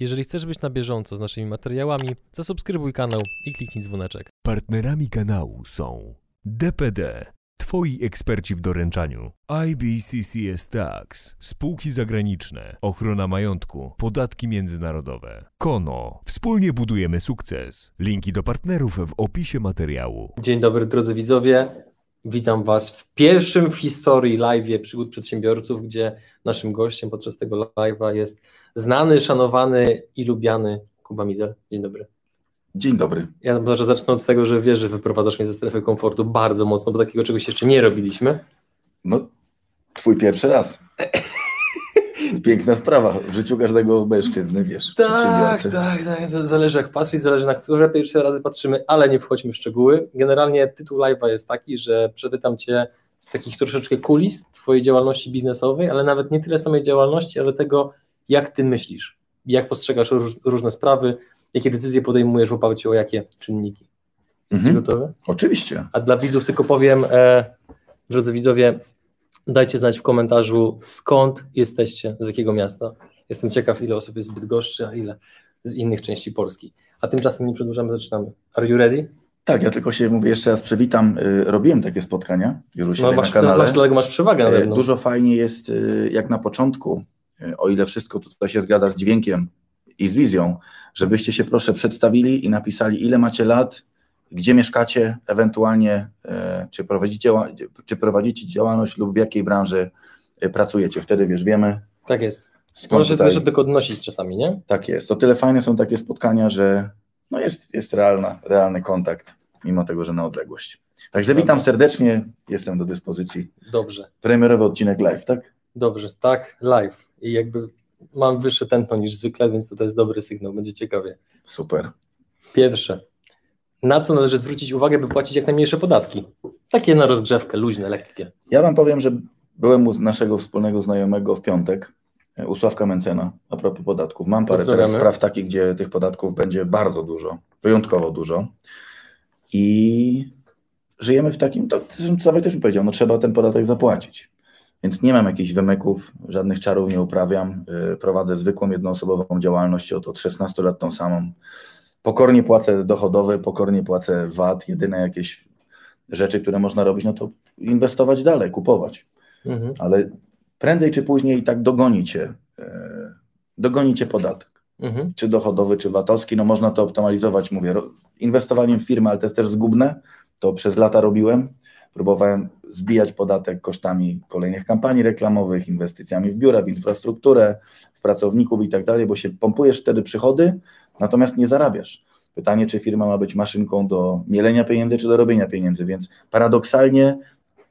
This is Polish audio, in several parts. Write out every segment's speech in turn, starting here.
Jeżeli chcesz być na bieżąco z naszymi materiałami, zasubskrybuj kanał i kliknij dzwoneczek. Partnerami kanału są DPD, Twoi eksperci w doręczaniu, IBCCS Tax, spółki zagraniczne, ochrona majątku, podatki międzynarodowe, Kono, wspólnie budujemy sukces. Linki do partnerów w opisie materiału. Dzień dobry drodzy widzowie, witam Was w pierwszym w historii live przygód przedsiębiorców, gdzie naszym gościem podczas tego live'a jest znany, szanowany i lubiany Kuba Midel. Dzień dobry. Dzień dobry. Ja może zacznę od tego, że wiesz, że wyprowadzasz mnie ze strefy komfortu bardzo mocno, bo takiego czegoś jeszcze nie robiliśmy. No, twój pierwszy raz. Piękna sprawa w życiu każdego mężczyzny, wiesz, Tak, tak, tak. Zależy jak patrzeć, zależy na które pierwsze razy patrzymy, ale nie wchodźmy w szczegóły. Generalnie tytuł live'a jest taki, że przepytam Cię z takich troszeczkę kulis Twojej działalności biznesowej, ale nawet nie tyle samej działalności, ale tego, jak Ty myślisz, jak postrzegasz róż, różne sprawy, jakie decyzje podejmujesz w oparciu o jakie czynniki. Jesteś Mhm. gotowy? Oczywiście. A dla widzów tylko powiem, e, drodzy widzowie, dajcie znać w komentarzu, skąd jesteście, z jakiego miasta. Jestem ciekaw, ile osób jest z Bydgoszczy, a ile z innych części Polski. A tymczasem nie przedłużamy, zaczynamy. Are you ready? Tak, ja tylko się mówię jeszcze raz przywitam. Y, Robiłem takie spotkania już u siebie No, na masz, kanale. masz, dlatego masz przewagę E, mną. Dużo fajnie jest, y, jak na początku, o ile wszystko tutaj się zgadza z dźwiękiem i z wizją, żebyście się proszę przedstawili i napisali, ile macie lat, gdzie mieszkacie, ewentualnie e, czy prowadzicie, czy prowadzicie działalność lub w jakiej branży e, pracujecie. Wtedy wiesz, wiemy Tak jest. skąd Możesz tutaj... też tylko odnosić czasami, nie? Tak jest. To tyle fajne są takie spotkania, że no jest, jest realna, realny kontakt, mimo tego, że na odległość. Także witam serdecznie, jestem do dyspozycji. Dobrze, Premierowy odcinek live, tak? dobrze, tak, live. I jakby mam wyższe tętno niż zwykle, więc to jest dobry sygnał, będzie ciekawie. Super. Pierwsze, na co należy zwrócić uwagę, by płacić jak najmniejsze podatki? Takie na rozgrzewkę, luźne, lekkie. Ja wam powiem, że byłem u naszego wspólnego znajomego w piątek, u Sławka Mencena, a propos podatków. Mam parę teraz spraw takich, gdzie tych podatków będzie bardzo dużo, wyjątkowo dużo. I żyjemy w takim, to Sławek też mi powiedział, no trzeba ten podatek zapłacić. Więc nie mam jakichś wymyków, żadnych czarów nie uprawiam. Yy, Prowadzę zwykłą jednoosobową działalność od, od 16 lat tą samą. Pokornie płacę dochodowe, pokornie płacę VAT. Jedyne jakieś rzeczy, które można robić, no to inwestować dalej, kupować. Mhm. Ale prędzej czy później i tak dogonicie, e, dogonicie podatek. Mhm. Czy dochodowy, czy VAT-owski, no można to optymalizować, mówię, inwestowaniem w firmę, ale to jest też zgubne. To przez lata robiłem. Próbowałem zbijać podatek kosztami kolejnych kampanii reklamowych, inwestycjami w biura, w infrastrukturę, w pracowników i tak dalej, bo się pompujesz wtedy przychody, natomiast nie zarabiasz. Pytanie, czy firma ma być maszynką do mielenia pieniędzy, czy do robienia pieniędzy, więc paradoksalnie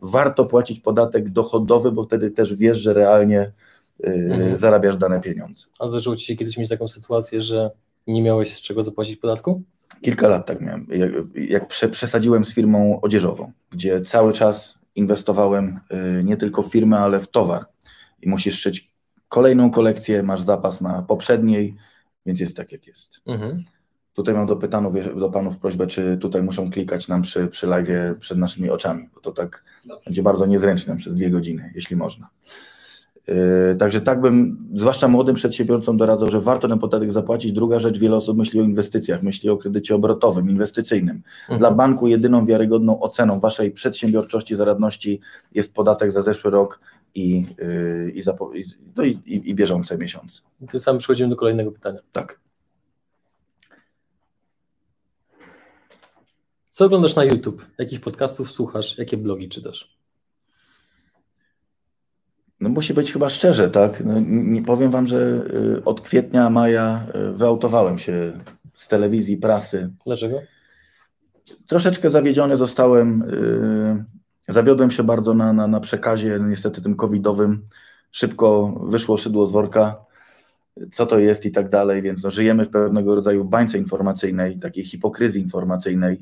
warto płacić podatek dochodowy, bo wtedy też wiesz, że realnie yy, Mhm. zarabiasz dane pieniądze. A zdarzyło Ci się kiedyś mieć taką sytuację, że nie miałeś z czego zapłacić podatku? Kilka lat tak miałem. Jak, jak prze, przesadziłem z firmą odzieżową, gdzie cały czas inwestowałem y, nie tylko w firmę, ale w towar. I musisz szyć kolejną kolekcję, masz zapas na poprzedniej, więc jest tak jak jest. Mhm. Tutaj mam do, pytanów, do panów prośbę, czy tutaj muszą klikać nam przy, przy live przed naszymi oczami, bo to tak będzie bardzo niezręczne przez dwie godziny, jeśli można. Yy, także tak bym, zwłaszcza młodym przedsiębiorcom doradzał, że warto ten podatek zapłacić. Druga rzecz, wiele osób myśli o inwestycjach, myśli o kredycie obrotowym, inwestycyjnym. Mhm. Dla banku jedyną wiarygodną oceną waszej przedsiębiorczości, zaradności jest podatek za zeszły rok i, yy, i, zapo- i, no i, i, i bieżące miesiące. I tym samym przechodzimy do kolejnego pytania. Tak. Co oglądasz na YouTube? Jakich podcastów słuchasz? Jakie blogi czytasz? No musi być chyba szczerze, tak? No, nie powiem wam, że y, od kwietnia, maja y, wyautowałem się z telewizji, prasy. Dlaczego? Troszeczkę zawiedziony zostałem. y, Zawiodłem się bardzo na, na, na przekazie, niestety tym covidowym. Szybko wyszło szydło z worka, co to jest i tak dalej, więc no, żyjemy w pewnego rodzaju bańce informacyjnej, takiej hipokryzji informacyjnej.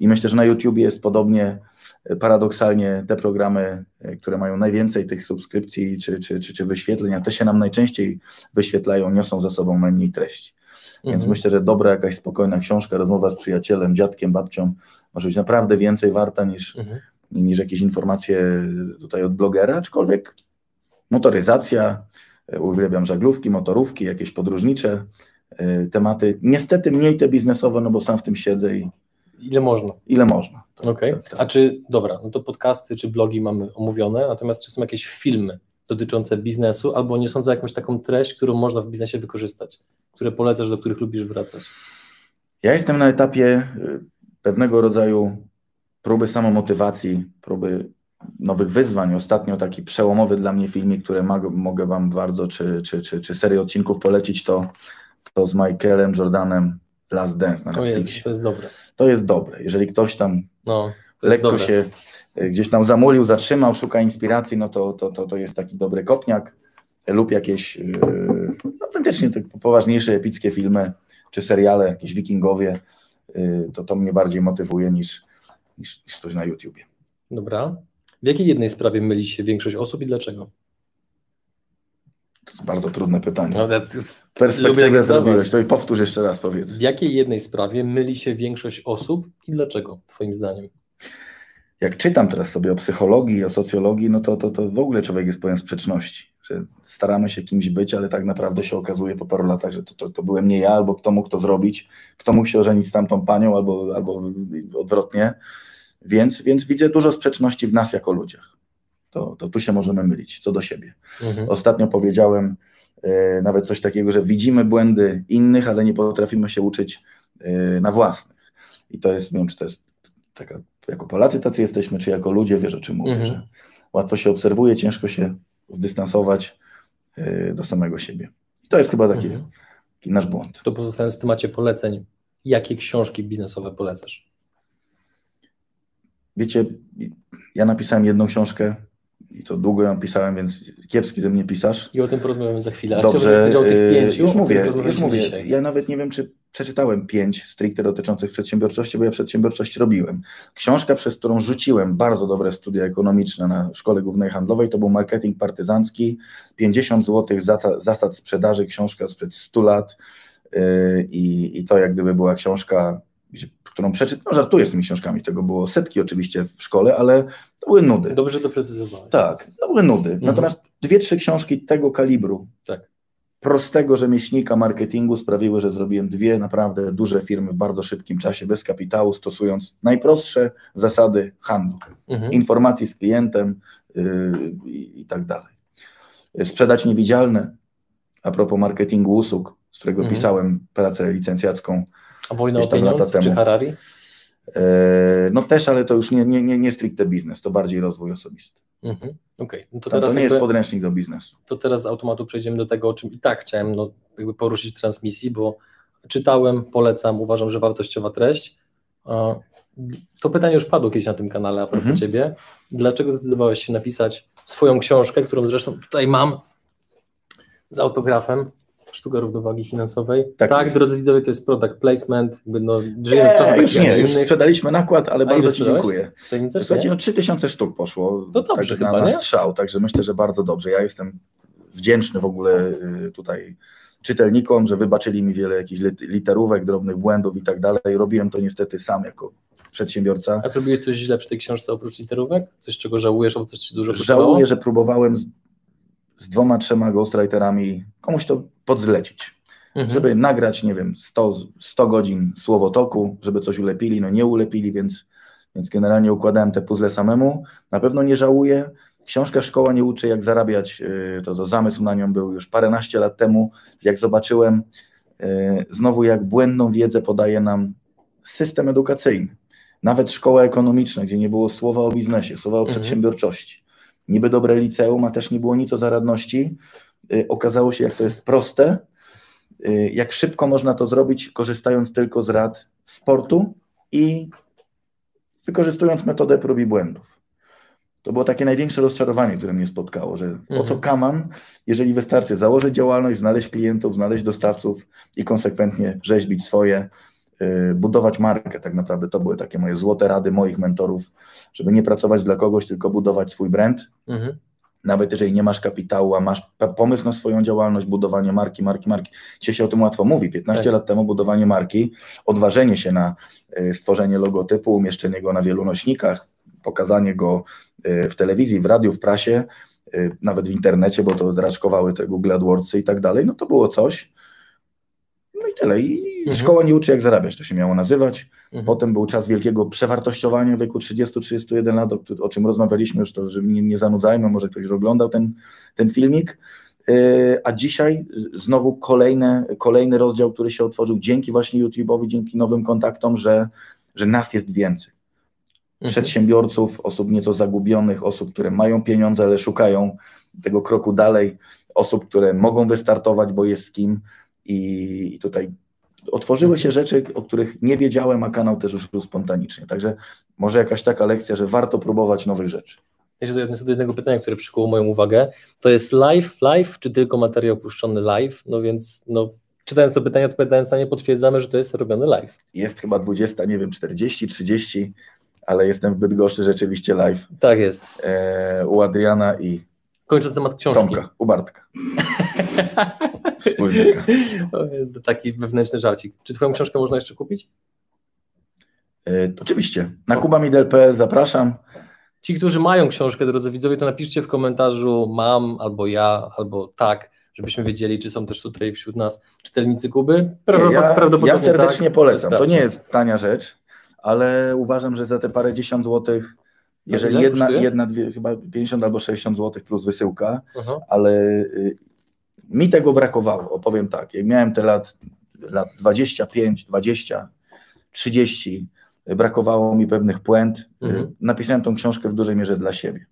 I myślę, że na YouTubie jest podobnie. Paradoksalnie te programy, y, które mają najwięcej tych subskrypcji czy, czy, czy, czy wyświetleń, a te się nam najczęściej wyświetlają, niosą za sobą najmniej treści. Więc Mhm. myślę, że dobra jakaś spokojna książka, rozmowa z przyjacielem, dziadkiem, babcią może być naprawdę więcej warta niż, Mhm. niż jakieś informacje tutaj od blogera, aczkolwiek motoryzacja, uwielbiam żaglówki, motorówki, jakieś podróżnicze tematy. Niestety mniej te biznesowe, no bo sam w tym siedzę i Ile można? Ile można. Okej. Okay. Tak, tak. A czy, dobra, no to podcasty czy blogi mamy omówione, natomiast czy są jakieś filmy dotyczące biznesu albo nie sądzę jakąś taką treść, którą można w biznesie wykorzystać, które polecasz, do których lubisz wracać? Ja jestem na etapie y, pewnego rodzaju próby samomotywacji, próby nowych wyzwań. Ostatnio taki przełomowy dla mnie filmik, który mogę Wam bardzo, czy, czy, czy, czy serię odcinków polecić, to, to z Michaelem Jordanem Last Dance na Netflixie. To jest, to jest dobre. To jest dobre. Jeżeli ktoś tam no, lekko dobre. się y, gdzieś tam zamulił, zatrzymał, szuka inspiracji, no to, to, to, to jest taki dobry kopniak lub jakieś yy, autentycznie tak poważniejsze, epickie filmy czy seriale, jakieś wikingowie, yy, to to mnie bardziej motywuje niż, niż, niż ktoś na YouTubie. Dobra. W jakiej jednej sprawie myli się większość osób i dlaczego? To bardzo trudne pytanie. No, Perspektywę zrobiłeś, to i powtórz jeszcze raz powiedz. W jakiej jednej sprawie myli się większość osób i dlaczego, twoim zdaniem? Jak czytam teraz sobie o psychologii, o socjologii, no to, to, to w ogóle człowiek jest pełen sprzeczności, że staramy się kimś być, ale tak naprawdę się okazuje po paru latach, że to, to, to byłem nie ja, albo kto mógł to zrobić, kto mógł się ożenić z tamtą panią, albo, albo odwrotnie. Więc, więc widzę dużo sprzeczności w nas jako ludziach to, to tu się możemy mylić co do siebie. Mhm. Ostatnio powiedziałem e, nawet coś takiego, że widzimy błędy innych, ale nie potrafimy się uczyć e, na własnych. I to jest, nie wiem, czy to jest taka, jako Polacy tacy jesteśmy, czy jako ludzie, wiesz o czym mówię, mhm. że łatwo się obserwuje, ciężko się zdystansować e, do samego siebie. I to jest chyba taki, mhm. taki nasz błąd. To pozostając w temacie poleceń, jakie książki biznesowe polecasz? Wiecie, ja napisałem jedną książkę i to długo ją pisałem, więc kiepski ze mnie pisarz. I o tym porozmawiamy za chwilę. A Dobrze, tych y, pięciu, już mówię, już mówię. Dzisiaj. Ja nawet nie wiem, czy przeczytałem pięć stricte dotyczących przedsiębiorczości, bo ja przedsiębiorczość robiłem. Książka, przez którą rzuciłem bardzo dobre studia ekonomiczne na Szkole Głównej Handlowej, to był Marketing Partyzancki, 50 zł zasad sprzedaży, książka sprzed 100 lat y, i, i to jak gdyby była książka którą przeczytałem, no żartuję z tymi książkami, tego było setki oczywiście w szkole, ale to były nudy. Dobrze doprecyzowałeś. Tak, to były nudy. Mhm. Natomiast dwie, trzy książki tego kalibru, tak. prostego rzemieślnika marketingu sprawiły, że zrobiłem dwie naprawdę duże firmy w bardzo szybkim czasie, bez kapitału, stosując najprostsze zasady handlu, mhm. informacji z klientem yy, i tak dalej. Sprzedać niewidzialne, a propos marketingu usług, z którego mhm. pisałem pracę licencjacką, a Wojna o pieniądz czy Harari? E, no też, ale to już nie, nie, nie, nie stricte biznes, to bardziej rozwój osobisty. Mhm, okay. no to, to, to nie jest podręcznik do biznesu. To teraz z automatu przejdziemy do tego, o czym i tak chciałem no, jakby poruszyć w transmisji, bo czytałem, polecam, uważam, że wartościowa treść. To pytanie już padło kiedyś na tym kanale a propos mhm. Ciebie. Dlaczego zdecydowałeś się napisać swoją książkę, którą zresztą tutaj mam z autografem, sztuka równowagi finansowej. Tak, tak drodzy widzowie, to jest product placement. No, żyjemy nie, w czasach już nie, już sprzedaliśmy nakład, ale A bardzo Ci dziękuję. Słuchajcie, no 3000 sztuk poszło. To dobrze tak, chyba, na, na strzał, także myślę, że bardzo dobrze. Ja jestem wdzięczny w ogóle y, tutaj czytelnikom, że wybaczyli mi wiele jakichś literówek, drobnych błędów i tak dalej. Robiłem to niestety sam jako przedsiębiorca. A zrobiłeś coś źle przy tej książce oprócz literówek? Coś, czego żałujesz, albo coś ci dużo Żałuję, że próbowałem z dwoma, trzema ghostwriterami komuś to podzlecić. Mhm. Żeby nagrać, nie wiem, 100, 100 godzin słowotoku, żeby coś ulepili, no nie ulepili, więc, więc generalnie układałem te puzzle samemu. Na pewno nie żałuję. Książka Szkoła nie uczy, jak zarabiać, y, to, to zamysł na nią był już paręnaście lat temu. Jak zobaczyłem y, znowu, jak błędną wiedzę podaje nam system edukacyjny. Nawet szkoła ekonomiczna, gdzie nie było słowa o biznesie, słowa o mhm. przedsiębiorczości niby dobre liceum, a też nie było nic o zaradności. Y, okazało się, jak to jest proste, y, jak szybko można to zrobić, korzystając tylko z rad sportu i wykorzystując metodę prób i błędów. To było takie największe rozczarowanie, które mnie spotkało, że mhm. o co mhm. kaman, jeżeli wystarczy założyć działalność, znaleźć klientów, znaleźć dostawców i konsekwentnie rzeźbić swoje, budować markę. Tak naprawdę to były takie moje złote rady moich mentorów, żeby nie pracować dla kogoś, tylko budować swój brand. Mhm. Nawet jeżeli nie masz kapitału, a masz pomysł na swoją działalność, budowanie marki, marki, marki. Dzisiaj się o tym łatwo mówi. 15 tak. lat temu budowanie marki, odważenie się na y, stworzenie logotypu, umieszczenie go na wielu nośnikach, pokazanie go y, w telewizji, w radiu, w prasie, y, nawet w internecie, bo to raczkowały te Google AdWordsy i tak dalej, no to było coś. No i tyle. I mhm. szkoła nie uczy jak zarabiać, to się miało nazywać. Mhm. Potem był czas wielkiego przewartościowania w wieku 30-31 lat, o, o, czym rozmawialiśmy już, to, że nie, nie zanudzajmy, może ktoś już oglądał ten, ten filmik. Y, a dzisiaj znowu kolejny, kolejny rozdział, który się otworzył dzięki właśnie YouTube'owi, dzięki nowym kontaktom, że, że nas jest więcej. Mhm. Przedsiębiorców, osób nieco zagubionych, osób, które mają pieniądze, ale szukają tego kroku dalej, osób, które mogą wystartować, bo jest z kim. I tutaj otworzyły się mhm. rzeczy, o których nie wiedziałem, a kanał też już był spontanicznie. Także może jakaś taka lekcja, że warto próbować nowych rzeczy. Ja się odniosę do jednego pytania, które przykuło moją uwagę. To jest live, live, czy tylko materiał puszczony live? No więc, no, czytając to pytanie, odpowiadając na nie, potwierdzamy, że to jest robiony live. Jest chyba 20, nie wiem, 40, 30, ale jestem w Bydgoszczy rzeczywiście live. Tak jest. E, u Adriana i Kończąc temat książki. Tomka, u Bartka. Wspólnika. Taki wewnętrzny żarcik. Czy twoją książkę można jeszcze kupić? E, oczywiście. Na kubamidel.pl zapraszam. Ci, którzy mają książkę, drodzy widzowie, to napiszcie w komentarzu mam, albo ja, albo tak, żebyśmy wiedzieli, czy są też tutaj wśród nas czytelnicy Kuby. Prawdopod ja, prawdopodobnie ja serdecznie tak. polecam. To nie jest tania rzecz, ale uważam, że za te parę dziesiąt złotych, jeżeli jedna, jedna dwie, chyba 50 albo 60 złotych plus wysyłka, Aha. ale y, mi tego brakowało, opowiem tak, jak miałem te lat, lat 25, 20, 30, brakowało mi pewnych puent. Mhm. Napisałem tą książkę w dużej mierze dla siebie.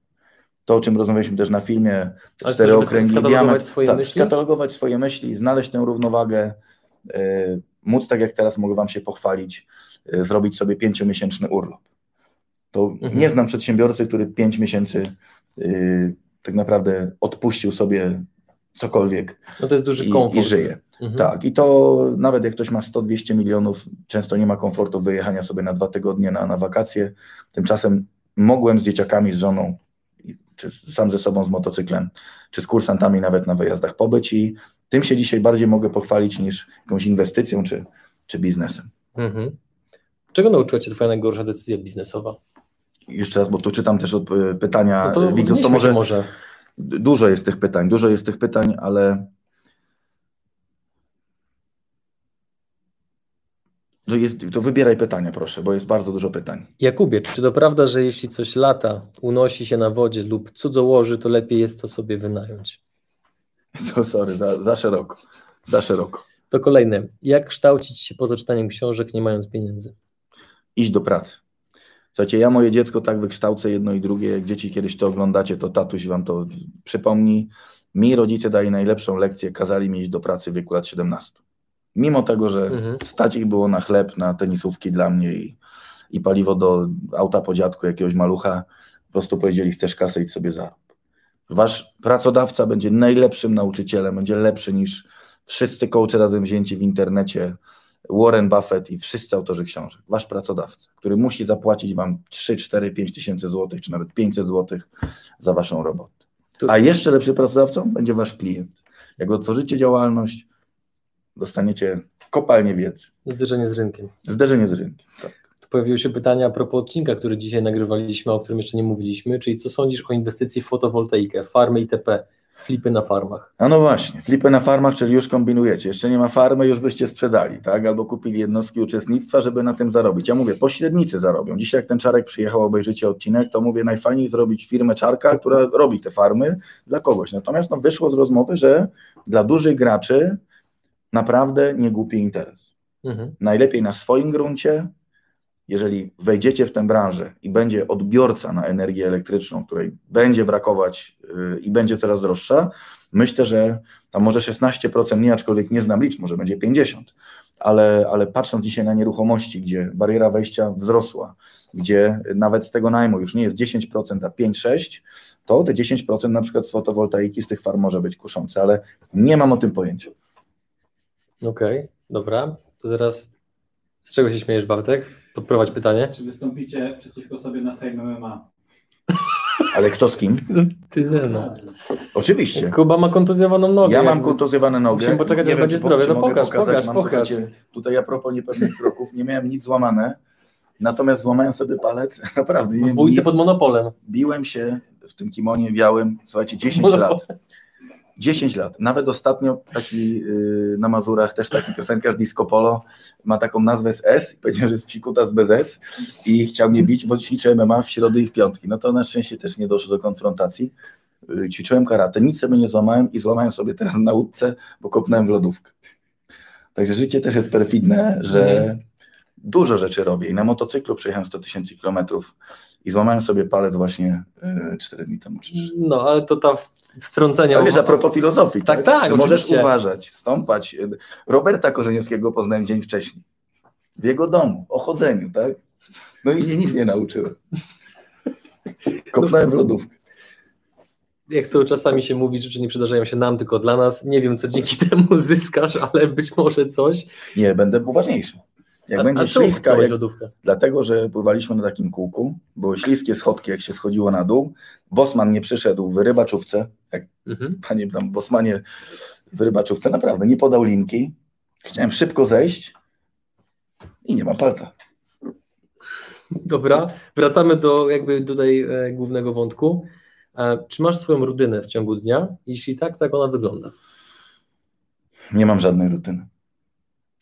To, o czym rozmawialiśmy też na filmie, te Ale cztery okręgi, skatalogować swoje tak, myśli? skatalogować swoje myśli, znaleźć tę równowagę, y, móc, tak jak teraz mogę Wam się pochwalić, y, zrobić sobie pięciomiesięczny urlop. To mhm. nie znam przedsiębiorcy, który pięć miesięcy y, tak naprawdę odpuścił sobie cokolwiek no to jest duży komfort. i, i żyje. Mhm. Tak, i to nawet jak ktoś ma 100-200 milionów, często nie ma komfortu wyjechania sobie na dwa tygodnie na, na wakacje. Tymczasem mogłem z dzieciakami, z żoną, czy sam ze sobą z motocyklem, czy z kursantami nawet na wyjazdach pobyć i tym się dzisiaj bardziej mogę pochwalić niż jakąś inwestycją czy, czy biznesem. Mhm. Czego nauczyła Cię Twoja najgorsza decyzja biznesowa? Jeszcze raz, bo tu czytam też od e, pytania no to widzów, to może, może dużo jest tych pytań, dużo jest tych pytań, ale To, jest, to wybieraj pytania, proszę, bo jest bardzo dużo pytań. Jakubie, czy to prawda, że jeśli coś lata, unosi się na wodzie lub cudzołoży, to lepiej jest to sobie wynająć? To sorry, za, za szeroko. Za szeroko. To kolejne. Jak kształcić się poza czytaniem książek, nie mając pieniędzy? Iść do pracy. Słuchajcie, ja moje dziecko tak wykształcę jedno i drugie. Jak dzieci kiedyś to oglądacie, to tatuś wam to przypomni. Mi rodzice dali najlepszą lekcję, kazali mi iść do pracy w wieku lat 17. Mimo tego, że mhm. stać ich było na chleb, na tenisówki dla mnie i, i paliwo do auta po dziadku jakiegoś malucha, po prostu powiedzieli, chcesz kasę, idź sobie zarób. Wasz pracodawca będzie najlepszym nauczycielem, będzie lepszy niż wszyscy coachy razem wzięci w internecie, Warren Buffett i wszyscy autorzy książek. Wasz pracodawca, który musi zapłacić wam 3, 4, 5 tysięcy złotych, czy nawet 500 złotych za waszą robotę. A jeszcze lepszy pracodawcą będzie wasz klient. Jak otworzycie działalność, dostaniecie kopalnię wiedzy. Zderzenie z rynkiem. Zderzenie z rynkiem, tak. Tu pojawiły się pytania a propos odcinka, który dzisiaj nagrywaliśmy, o którym jeszcze nie mówiliśmy, czyli co sądzisz o inwestycji w fotowoltaikę, farmy itp., flipy na farmach? A no właśnie, flipy na farmach, czyli już kombinujecie. Jeszcze nie ma farmy, już byście sprzedali, tak? Albo kupili jednostki uczestnictwa, żeby na tym zarobić. Ja mówię, pośrednicy zarobią. Dzisiaj jak ten Czarek przyjechał, obejrzycie odcinek, to mówię, najfajniej zrobić firmę Czarka, która robi te farmy dla kogoś. Natomiast no, wyszło z rozmowy, że dla dużych graczy naprawdę nie głupi interes. Mhm. Najlepiej na swoim gruncie, jeżeli wejdziecie w tę branżę i będzie odbiorca na energię elektryczną, której będzie brakować yy, i będzie coraz droższa, myślę, że tam może 16%, nie aczkolwiek nie znam liczb, może będzie 50%, ale, ale patrząc dzisiaj na nieruchomości, gdzie bariera wejścia wzrosła, gdzie nawet z tego najmu już nie jest 10%, a 5-6%, to te 10% na przykład z fotowoltaiki z tych farm może być kuszące, ale nie mam o tym pojęcia. Okej, okay, dobra. To zaraz z czego się śmiejesz, Bartek? Podprowadź pytanie. Czy wystąpicie przeciwko sobie na Fame MMA? Ale kto z kim? Ty ze mną. Oczywiście. Kuba ma kontuzjowaną nogę. Ja mam kontuzjowaną nogę. Musimy poczekać, aż będzie zdrowie. No pokaż, pokaż, mam, pokaż. Tutaj a propos niepewnych kroków, nie miałem nic złamane, natomiast złamałem sobie palec, naprawdę. W bójce pod monopolem. Biłem się w tym kimonie białym, słuchajcie, 10 lat. 10 lat. Nawet ostatnio taki yy, na Mazurach też taki piosenkarz Disco Polo ma taką nazwę z S, powiedział, że jest psikutas bez S i chciał mnie bić, bo ćwiczę MMA w środy i w piątki. No to na szczęście też nie doszło do konfrontacji. Yy, ćwiczyłem karate, nic sobie nie złamałem i złamałem sobie teraz na łódce, bo kopnąłem w lodówkę. Także życie też jest perfidne, że dużo rzeczy robię i na motocyklu przejechałem 100 tysięcy kilometrów i złamałem sobie palec właśnie 4 dni temu. No, ale to ta wtrącenia... Ale wiesz, a propos filozofii, Tak, tak, Że możesz oczywiście. uważać, stąpać. Roberta Korzeniowskiego poznałem dzień wcześniej. W jego domu, o chodzeniu, tak? No i nic nie nauczyłem. Kopnąłem w lodówkę. jak to czasami się mówi, rzeczy nie przydarzają się nam, tylko dla nas. Nie wiem, co dzięki temu zyskasz, ale być może coś. Nie, będę uważniejszy. Jak a, będzie a śliska, jak, dlatego że pływaliśmy na takim kółku, były śliskie schodki, jak się schodziło na dół. Bosman nie przyszedł w rybaczówce, jak Mhm. panie tam Bosmanie w rybaczówce, naprawdę nie podał linki. Chciałem szybko zejść i nie mam palca. Dobra, wracamy do jakby tutaj e, głównego wątku. E, czy masz swoją rutynę w ciągu dnia? Jeśli tak, to jak ona wygląda? Nie mam żadnej rutyny.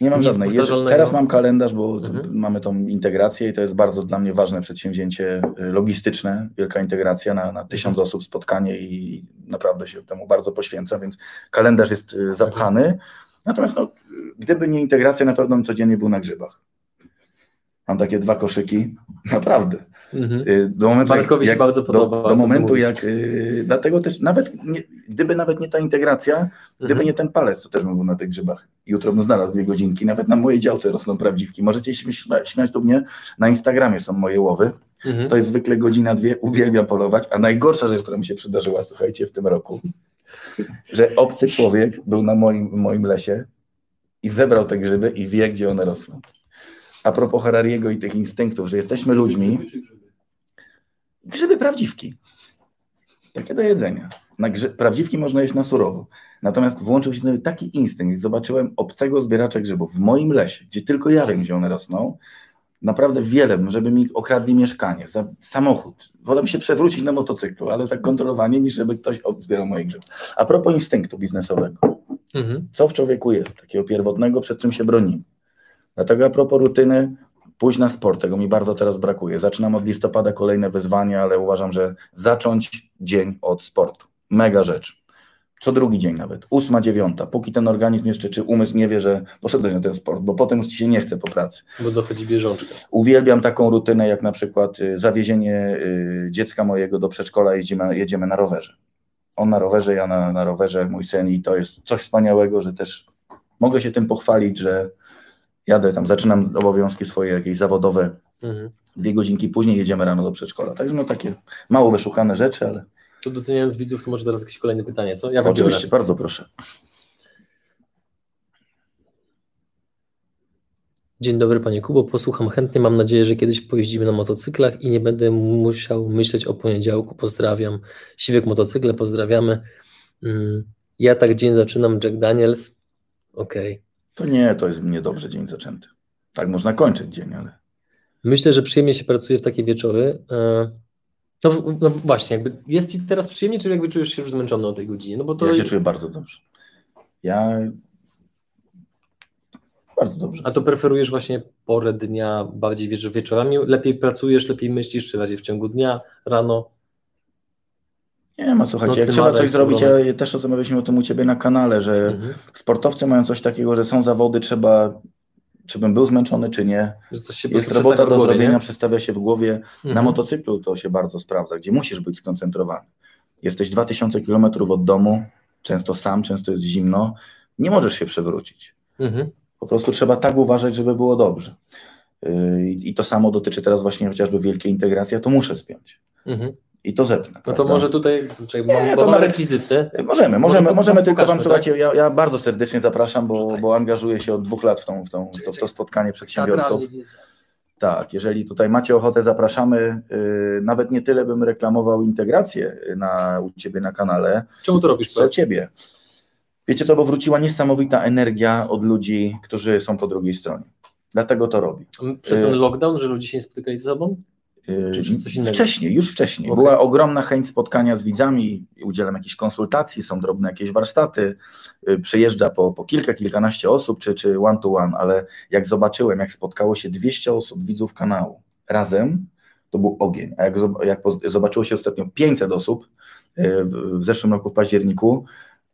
Nie mam Nic żadnej. Jeżeli, teraz mam kalendarz, bo Mhm. mamy tą integrację i to jest bardzo dla mnie ważne przedsięwzięcie y, logistyczne, wielka integracja na, na tysiąc Mhm. osób, spotkanie i naprawdę się temu bardzo poświęcam, więc kalendarz jest y, zapchany. Natomiast no, gdyby nie integracja, na pewno bym codziennie był na grzybach. Mam takie dwa koszyki, naprawdę. Mhm. Do momentu, Bartkowi się bardzo podoba Do, do momentu, jak. y, Dlatego też, nawet nie, gdyby nawet nie ta integracja, gdyby Mhm. nie ten palec, to też bym był na tych grzybach. Jutro bym znalazł dwie godzinki. Nawet na mojej działce rosną prawdziwki. Możecie się śmia- śmiać do mnie. Na Instagramie są moje łowy. Mhm. To jest zwykle godzina, dwie. Uwielbiam polować. A najgorsza rzecz, która mi się przydarzyła, słuchajcie, w tym roku, że obcy człowiek był na moim, moim lesie i zebrał te grzyby i wie, gdzie one rosną. A propos Harariego i tych instynktów, że jesteśmy ludźmi, grzyby prawdziwki. Takie do jedzenia. Na grzy... Prawdziwki można jeść na surowo. Natomiast włączył się taki instynkt. Zobaczyłem obcego zbieracza grzybów w moim lesie, gdzie tylko ja wiem, gdzie one rosną. Naprawdę wiele, żeby mi okradli mieszkanie, samochód. Wolę się przewrócić na motocyklu, ale tak kontrolowanie, niż żeby ktoś zbierał moje grzyby. A propos instynktu biznesowego. Mhm. Co w człowieku jest takiego pierwotnego, przed czym się bronimy? Dlatego a propos rutyny, pójść na sport, tego mi bardzo teraz brakuje. Zaczynam od listopada kolejne wyzwania, ale uważam, że zacząć dzień od sportu. Mega rzecz. Co drugi dzień nawet, ósma, dziewiąta, póki ten organizm jeszcze, czy umysł nie wie, że poszedłeś na ten sport, bo potem już ci się nie chce po pracy. Bo dochodzi bieżączka. Uwielbiam taką rutynę, jak na przykład y, zawiezienie y, dziecka mojego do przedszkola, jedziemy, jedziemy na rowerze. On na rowerze, ja na, na rowerze, mój syn i to jest coś wspaniałego, że też mogę się tym pochwalić, że jadę tam, zaczynam obowiązki swoje jakieś zawodowe, Mhm. dwie godzinki później jedziemy rano do przedszkola. Także no takie mało wyszukane rzeczy, ale To doceniając widzów, to może teraz jakieś kolejne pytanie, co? Ja oczywiście, bardzo proszę. Dzień dobry Panie Kubo, posłucham chętnie. Mam nadzieję, że kiedyś pojeździmy na motocyklach i nie będę musiał myśleć o poniedziałku. Pozdrawiam. Siwek Motocykle, pozdrawiamy. Mm, Ja tak dzień zaczynam, Jack Daniels. Okej. To nie, to jest niedobrze dzień zaczęty. Tak można kończyć dzień, ale Myślę, że przyjemnie się pracuje w takie wieczory. E, No, no właśnie, jakby jest Ci teraz przyjemnie, czy jakby czujesz się już zmęczony o tej godzinie? No bo to... ja się czuję bardzo dobrze. Ja bardzo dobrze. A to preferujesz właśnie porę dnia, bardziej wiesz, że wieczorami lepiej pracujesz, lepiej myślisz, czy bardziej w ciągu dnia, rano? Nie ma, słuchajcie, Nocny jak trzeba coś zrobić, ja też rozmawialiśmy o tym u Ciebie na kanale, że Mhm. sportowcy mają coś takiego, że są zawody, trzeba, czy bym był zmęczony, czy nie. Jest robota do głowie, zrobienia, nie? przestawia się w głowie. Na Mhm. motocyklu to się bardzo sprawdza, gdzie musisz być skoncentrowany. Jesteś 2000 km od domu, często sam, często jest zimno, nie możesz się przewrócić. Mhm. Po prostu trzeba tak uważać, żeby było dobrze. Yy, I to samo dotyczy teraz właśnie chociażby wielkiej integracji, ja to muszę spiąć. Mhm. I to zepnę. No to prawda? może tutaj, czekaj, Nie, mam, to nawet- rekwizyty. Możemy, możemy, Może możemy tylko Wam, słuchajcie, ja, ja bardzo serdecznie zapraszam, bo, Rzucaj. bo angażuję się od dwóch lat w, tą, w, tą, w, to, w to spotkanie przedsiębiorców. Tak, jeżeli tutaj macie ochotę, zapraszamy. Yy, nawet nie tyle bym reklamował integrację na, u Ciebie na kanale, Czemu to robisz? co Powiedz? Ciebie. Wiecie co, bo wróciła niesamowita energia od ludzi, którzy są po drugiej stronie. Dlatego to robi. Przez ten Y- lockdown, że ludzie się nie spotykali ze sobą? Wcześniej, już wcześniej. Okej. Była ogromna chęć spotkania z widzami, udzielam jakichś konsultacji, są drobne jakieś warsztaty, yy, przyjeżdża po, po kilka, kilkanaście osób, czy, czy one to one, ale jak zobaczyłem, jak spotkało się 200 osób, widzów kanału razem, to był ogień. A jak, jak zobaczyło się ostatnio 500 osób yy, w, w zeszłym roku w październiku,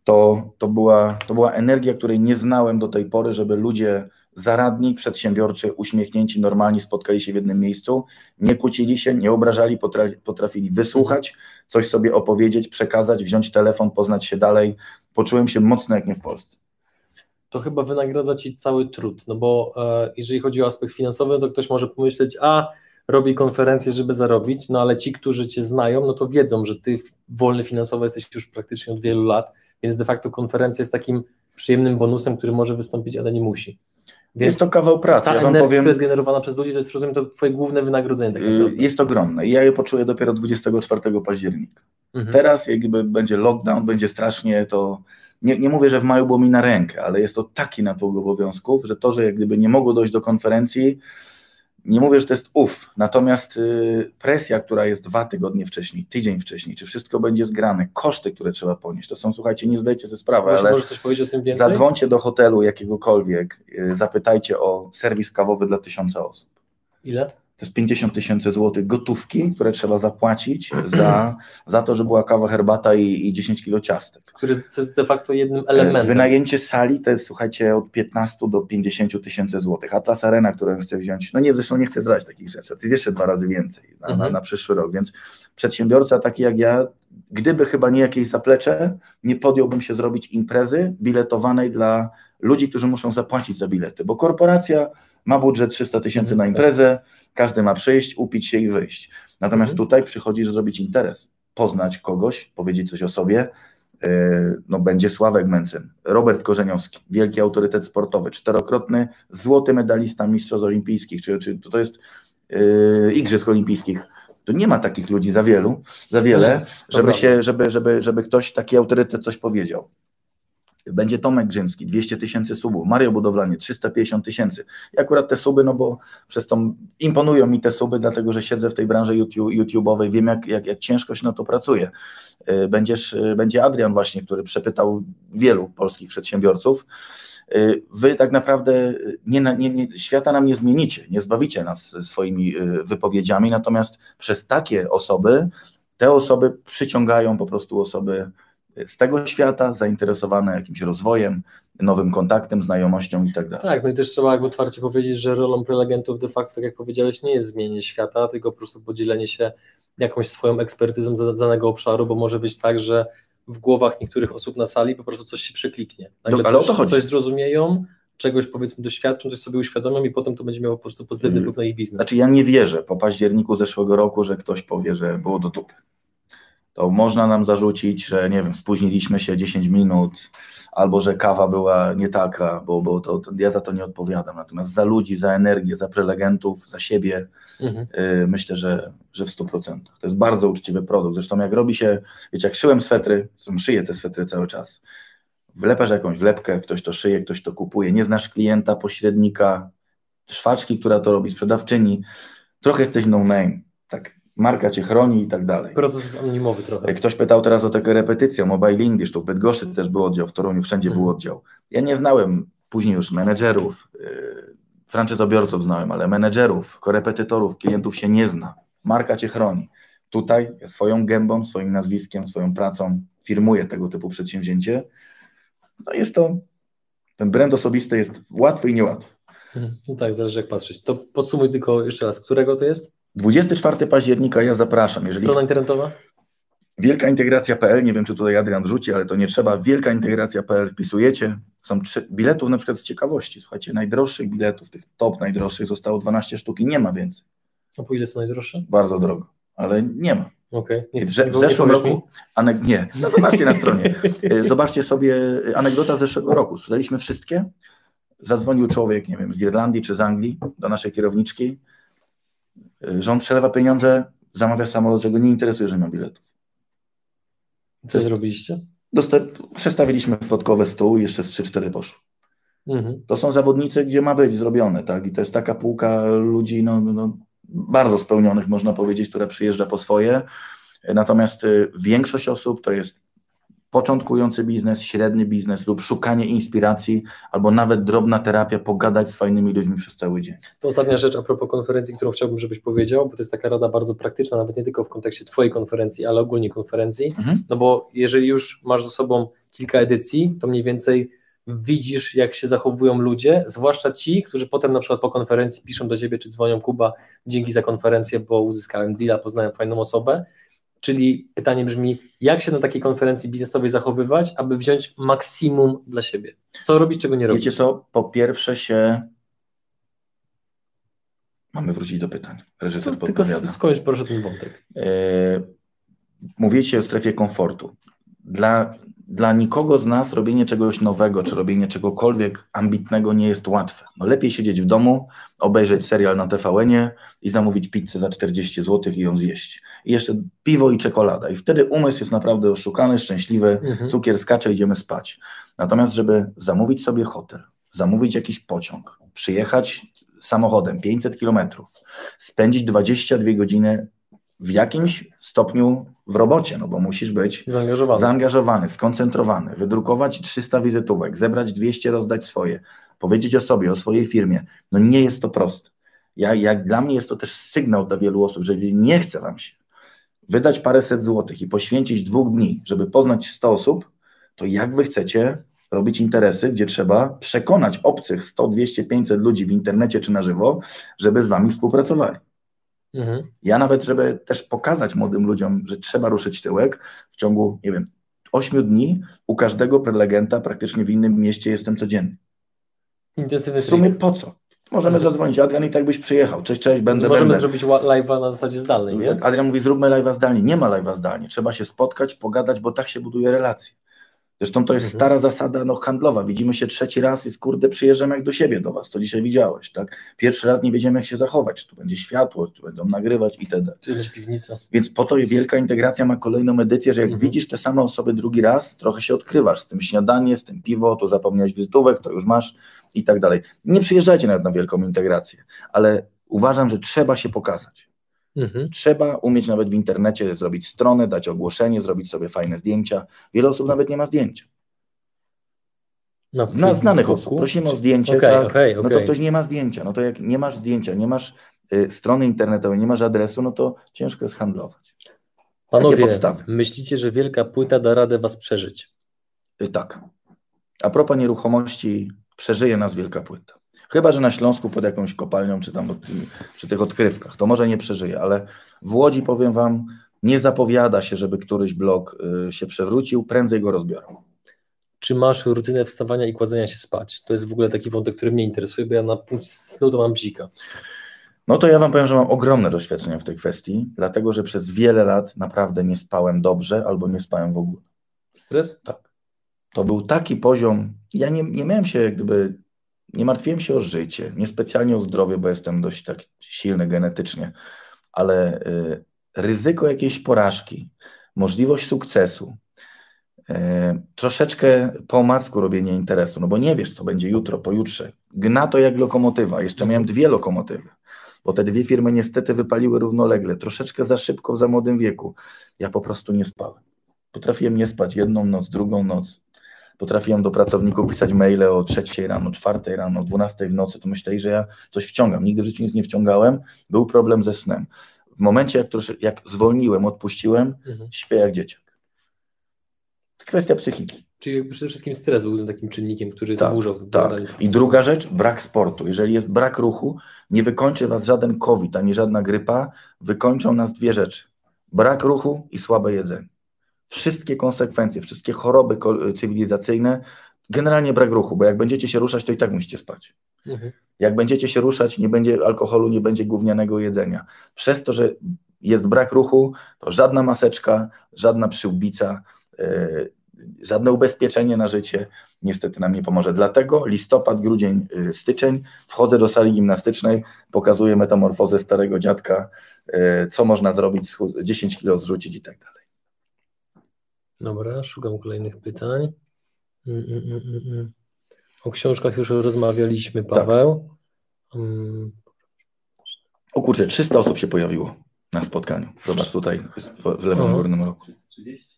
to, to, była, to była energia, której nie znałem do tej pory, żeby ludzie zaradni, przedsiębiorczy, uśmiechnięci, normalni spotkali się w jednym miejscu, nie kłócili się, nie obrażali, potra- potrafili wysłuchać, coś sobie opowiedzieć, przekazać, wziąć telefon, poznać się dalej. Poczułem się mocno jak nie w Polsce. to chyba wynagradza ci cały trud, no bo e, jeżeli chodzi o aspekt finansowy, to ktoś może pomyśleć, a robi konferencję, żeby zarobić, no ale ci, którzy cię znają, no to wiedzą, że ty wolny finansowo jesteś już praktycznie od wielu lat, więc de facto konferencja jest takim przyjemnym bonusem, który może wystąpić, ale nie musi. Więc jest to kawał pracy. ta Ja energia, powiem, która jest generowana przez ludzi, to jest, rozumiem, to twoje główne wynagrodzenie tak y, naprawdę. jest ogromne i ja je poczuję dopiero 24 października. Mhm. Teraz jakby będzie lockdown, będzie strasznie, to nie, nie mówię, że w maju było mi na rękę, ale jest to taki natłok obowiązków, że to, że jak gdyby nie mogło dojść do konferencji, nie mówię, że to jest uf, natomiast y, presja, która jest dwa tygodnie wcześniej, tydzień wcześniej, czy wszystko będzie zgrane, koszty, które trzeba ponieść, to są, słuchajcie, nie zdajcie sobie sprawy, Może, ale możesz coś powiedzieć o tym więcej? zadzwońcie do hotelu jakiegokolwiek, y, zapytajcie o serwis kawowy dla tysiąca osób. Ile? To jest 50 tysięcy złotych gotówki, które trzeba zapłacić za, za to, że była kawa, herbata i, i 10 kilo ciastek. Który co jest de facto jednym elementem. Wynajęcie sali to jest, słuchajcie, od 15 do 50 tysięcy złotych. Atlas Arena, którą chcę wziąć, no nie, zresztą nie chcę zdradzić takich rzeczy, to jest jeszcze dwa razy więcej na, na, Mhm. na przyszły rok, więc przedsiębiorca taki jak ja, gdyby chyba nie jakieś zaplecze, nie podjąłbym się zrobić imprezy biletowanej dla ludzi, którzy muszą zapłacić za bilety, bo korporacja ma budżet 300 tysięcy Mhm, na tak. imprezę, każdy ma przyjść, upić się i wyjść. Natomiast Mhm. tutaj przychodzisz zrobić interes, poznać kogoś, powiedzieć coś o sobie, Yy, no będzie Sławek Mencen, Robert Korzeniowski, wielki autorytet sportowy, czterokrotny złoty medalista mistrzostw olimpijskich, czy, czy to jest yy, Igrzysk Olimpijskich. To nie ma takich ludzi za wielu, za wiele, żeby, się, żeby, żeby, żeby ktoś taki autorytet coś powiedział. Będzie Tomek Grzymski, 200 tysięcy subów, Mario Budowlanie, 350 tysięcy. I akurat te suby, no bo przez to imponują mi te suby, dlatego że siedzę w tej branży YouTube, YouTube'owej, wiem jak, jak, jak ciężko się na to pracuje. Y, Będziesz, y, będzie Adrian właśnie, który przepytał wielu polskich przedsiębiorców. Y, Wy tak naprawdę nie, nie, nie, świata nam nie zmienicie, nie zbawicie nas swoimi wypowiedziami, natomiast przez takie osoby, te osoby przyciągają po prostu osoby z tego świata, zainteresowane jakimś rozwojem, nowym kontaktem, znajomością i tak dalej. Tak, no i też trzeba jakby otwarcie powiedzieć, że rolą prelegentów de facto, tak jak powiedziałeś, nie jest zmienienie świata, tylko po prostu podzielenie się jakąś swoją ekspertyzą za danego obszaru, bo może być tak, że w głowach niektórych osób na sali po prostu coś się przekliknie. Nagle No, ale o coś, to chodzi. coś zrozumieją, czegoś powiedzmy doświadczą, coś sobie uświadomią i potem to będzie miało po prostu pozytywny Mm. wpływ na ich biznes. Znaczy ja nie wierzę po październiku zeszłego roku, że ktoś powie, że było do dupy. To można nam zarzucić, że nie wiem, spóźniliśmy się 10 minut, albo że kawa była nie taka, bo, bo to, to ja za to nie odpowiadam. Natomiast za ludzi, za energię, za prelegentów, za siebie Mhm. yy, myślę, że, że w 100%. To jest bardzo uczciwy produkt. Zresztą jak robi się, wiecie, jak szyłem swetry, szyję te swetry cały czas, wlepasz jakąś wlepkę, ktoś to szyje, ktoś to kupuje, nie znasz klienta, pośrednika, szwaczki, która to robi, sprzedawczyni, trochę jesteś no name, tak, marka cię chroni i tak dalej. Proces jest anonimowy trochę. Ktoś pytał teraz o taką repetycję, Mobile English, tu w Bydgoszczy też był oddział, w Toruniu wszędzie był Mhm. oddział. Ja nie znałem później już menedżerów, yy, franczyzobiorców znałem, ale menedżerów, korepetytorów, klientów się nie zna. Marka cię chroni. Tutaj swoją gębą, swoim nazwiskiem, swoją pracą firmuję tego typu przedsięwzięcie. No jest to, ten brand osobisty jest łatwy i niełatwy. Mhm. No tak, zależy jak patrzeć. To podsumuj tylko jeszcze raz, którego to jest? 24 października ja zapraszam. Jeżeli Strona internetowa? wielkaintegracja.pl, nie wiem czy tutaj Adrian wrzuci, ale to nie trzeba, wielkaintegracja.pl wpisujecie, są trzy, biletów na przykład z ciekawości, słuchajcie, najdroższych biletów, tych top najdroższych zostało 12 sztuk i nie ma więcej, A po ile są najdroższe? bardzo drogo, ale nie ma. Okej. Nie W, mi w zeszłym mi? roku, anek, nie, no zobaczcie na stronie, Y, zobaczcie sobie anegdota z zeszłego roku, sprzedaliśmy wszystkie, zadzwonił człowiek, nie wiem, z Irlandii czy z Anglii do naszej kierowniczki, on przelewa pieniądze, zamawia samolot, że go nie interesuje, że nie ma biletów. Co zrobiliście? Dostęp, przestawiliśmy w podkowe stół i jeszcze z 3-4 poszło. Mhm. To są zawodnicy, gdzie ma być zrobione, tak? I to jest taka półka ludzi, no, no, no bardzo spełnionych, można powiedzieć, która przyjeżdża po swoje. Natomiast y, większość osób to jest początkujący biznes, średni biznes lub szukanie inspiracji, albo nawet drobna terapia, pogadać z fajnymi ludźmi przez cały dzień. To ostatnia rzecz a propos konferencji, którą chciałbym, żebyś powiedział, bo to jest taka rada bardzo praktyczna, nawet nie tylko w kontekście Twojej konferencji, ale ogólnie konferencji, Mhm. no bo jeżeli już masz za sobą kilka edycji, to mniej więcej widzisz, jak się zachowują ludzie, zwłaszcza ci, którzy potem na przykład po konferencji piszą do Ciebie, czy dzwonią, Kuba, dzięki za konferencję, bo uzyskałem deala, poznałem fajną osobę, Czyli pytanie brzmi, jak się na takiej konferencji biznesowej zachowywać, aby wziąć maksimum dla siebie? Co robić, czego nie robić? Wiecie co? Po pierwsze się. Mamy wrócić do pytań. Reżyser To tylko skończ proszę ten wątek. E, Mówicie o strefie komfortu. Dla, dla nikogo z nas robienie czegoś nowego, czy robienie czegokolwiek ambitnego nie jest łatwe. No lepiej siedzieć w domu, obejrzeć serial na TVN-ie i zamówić pizzę za 40 zł i ją zjeść. I jeszcze piwo i czekolada. I wtedy umysł jest naprawdę oszukany, szczęśliwy, Mhm. cukier skacze, idziemy spać. Natomiast, żeby zamówić sobie hotel, zamówić jakiś pociąg, przyjechać samochodem 500 kilometrów, spędzić 22 godziny w jakimś stopniu w robocie, no bo musisz być Zaangażowany. zaangażowany, skoncentrowany, wydrukować 300 wizytówek, zebrać 200, rozdać swoje, powiedzieć o sobie, o swojej firmie. No nie jest to proste. Ja, jak dla mnie jest to też sygnał dla wielu osób, że jeżeli nie chce wam się wydać paręset złotych i poświęcić dwóch dni, żeby poznać 100 osób, to jak wy chcecie robić interesy, gdzie trzeba przekonać obcych 100, 200, 500 ludzi w internecie czy na żywo, żeby z wami współpracowali. Mhm. Ja nawet, żeby też pokazać młodym ludziom, że trzeba ruszyć tyłek, w ciągu, nie wiem, 8 dni u każdego prelegenta praktycznie w innym mieście jestem codziennie. Intensywny W sumie po co? Możemy zadzwonić, Adrian i tak byś przyjechał. Cześć, cześć, będę, Możemy będę. zrobić live'a na zasadzie zdalnej, nie? Adrian mówi, zróbmy live'a zdalnie. Nie ma live'a zdalnie. Trzeba się spotkać, pogadać, bo tak się buduje relacje. Zresztą to jest Mhm. stara zasada no, handlowa. Widzimy się trzeci raz i skurde przyjeżdżam jak do siebie do was, to dzisiaj widziałeś, tak? Pierwszy raz nie wiedziemy jak się zachować, czy tu będzie światło, czy będą nagrywać itd. Czy będzie piwnica? Więc po to wielka integracja ma kolejną edycję, że jak Mhm. widzisz te same osoby drugi raz, trochę się odkrywasz z tym śniadanie, z tym piwo, tu zapomniałeś wizytówek, to już masz i tak dalej. Nie przyjeżdżajcie nawet na wielką integrację, ale uważam, że trzeba się pokazać. Mhm. Trzeba umieć nawet w internecie zrobić stronę, dać ogłoszenie, zrobić sobie fajne zdjęcia. Wiele osób nawet nie ma zdjęcia. Na Zna, znanych osób. Prosimy o zdjęcie, Okej, tak? okej, no to ktoś nie ma zdjęcia. No to jak nie masz zdjęcia, nie masz y, strony internetowej, nie masz adresu, no to ciężko jest handlować. Panowie, myślicie, że wielka płyta da radę was przeżyć? Y, Tak. A propos nieruchomości, przeżyje nas wielka płyta. Chyba, że na Śląsku pod jakąś kopalnią, czy tam przy tych odkrywkach, to może nie przeżyje, ale w Łodzi powiem Wam, nie zapowiada się, żeby któryś blok y, się przewrócił, prędzej go rozbiorą. Czy masz rutynę wstawania i kładzenia się spać? To jest w ogóle taki wątek, który mnie interesuje, bo ja na punkcie snu to mam bzika. No to ja Wam powiem, że mam ogromne doświadczenia w tej kwestii, dlatego że przez wiele lat naprawdę nie spałem dobrze albo nie spałem w ogóle. Stres? Tak. To był taki poziom, ja nie, nie miałem się jak gdyby, nie martwiłem się o życie, niespecjalnie o zdrowie, bo jestem dość tak silny genetycznie, ale y, ryzyko jakiejś porażki, możliwość sukcesu, y, troszeczkę po omacku robienie interesu, no bo nie wiesz, co będzie jutro, pojutrze. Gna to jak lokomotywa, jeszcze miałem dwie lokomotywy, bo te dwie firmy niestety wypaliły równolegle, troszeczkę za szybko w za młodym wieku. Ja po prostu nie spałem. Potrafiłem nie spać jedną noc, drugą noc. Potrafiłem do pracowników pisać maile o trzeciej rano, czwartej rano, dwunastej w nocy, to myśleli, że ja coś wciągam. Nigdy w życiu nic nie wciągałem. Był problem ze snem. W momencie, jak, trosze, jak zwolniłem, odpuściłem, Mhm. śpię jak dzieciak. Kwestia psychiki. Czyli przede wszystkim stres był takim czynnikiem, który Tak, zaburzał Tak. I druga rzecz, brak sportu. Jeżeli jest brak ruchu, nie wykończy was żaden COVID, ani żadna grypa. Wykończą nas dwie rzeczy. Brak ruchu i słabe jedzenie. Wszystkie konsekwencje, wszystkie choroby cywilizacyjne, generalnie brak ruchu, bo jak będziecie się ruszać, to i tak musicie spać. Mhm. Jak będziecie się ruszać, nie będzie alkoholu, nie będzie gównianego jedzenia. Przez to, że jest brak ruchu, to żadna maseczka, żadna przyłbica, yy, żadne ubezpieczenie na życie niestety nam nie pomoże. Dlatego listopad, grudzień, yy, styczeń wchodzę do sali gimnastycznej, pokazuję metamorfozę starego dziadka, yy, co można zrobić, schud- 10 kilo zrzucić i tak dalej. Dobra, szukam kolejnych pytań. Mm, mm, mm. O książkach już rozmawialiśmy, Tak. Paweł. Mm, O kurczę, 300 osób się pojawiło na spotkaniu. Zobacz tutaj w lewym Aha. górnym rogu. 30?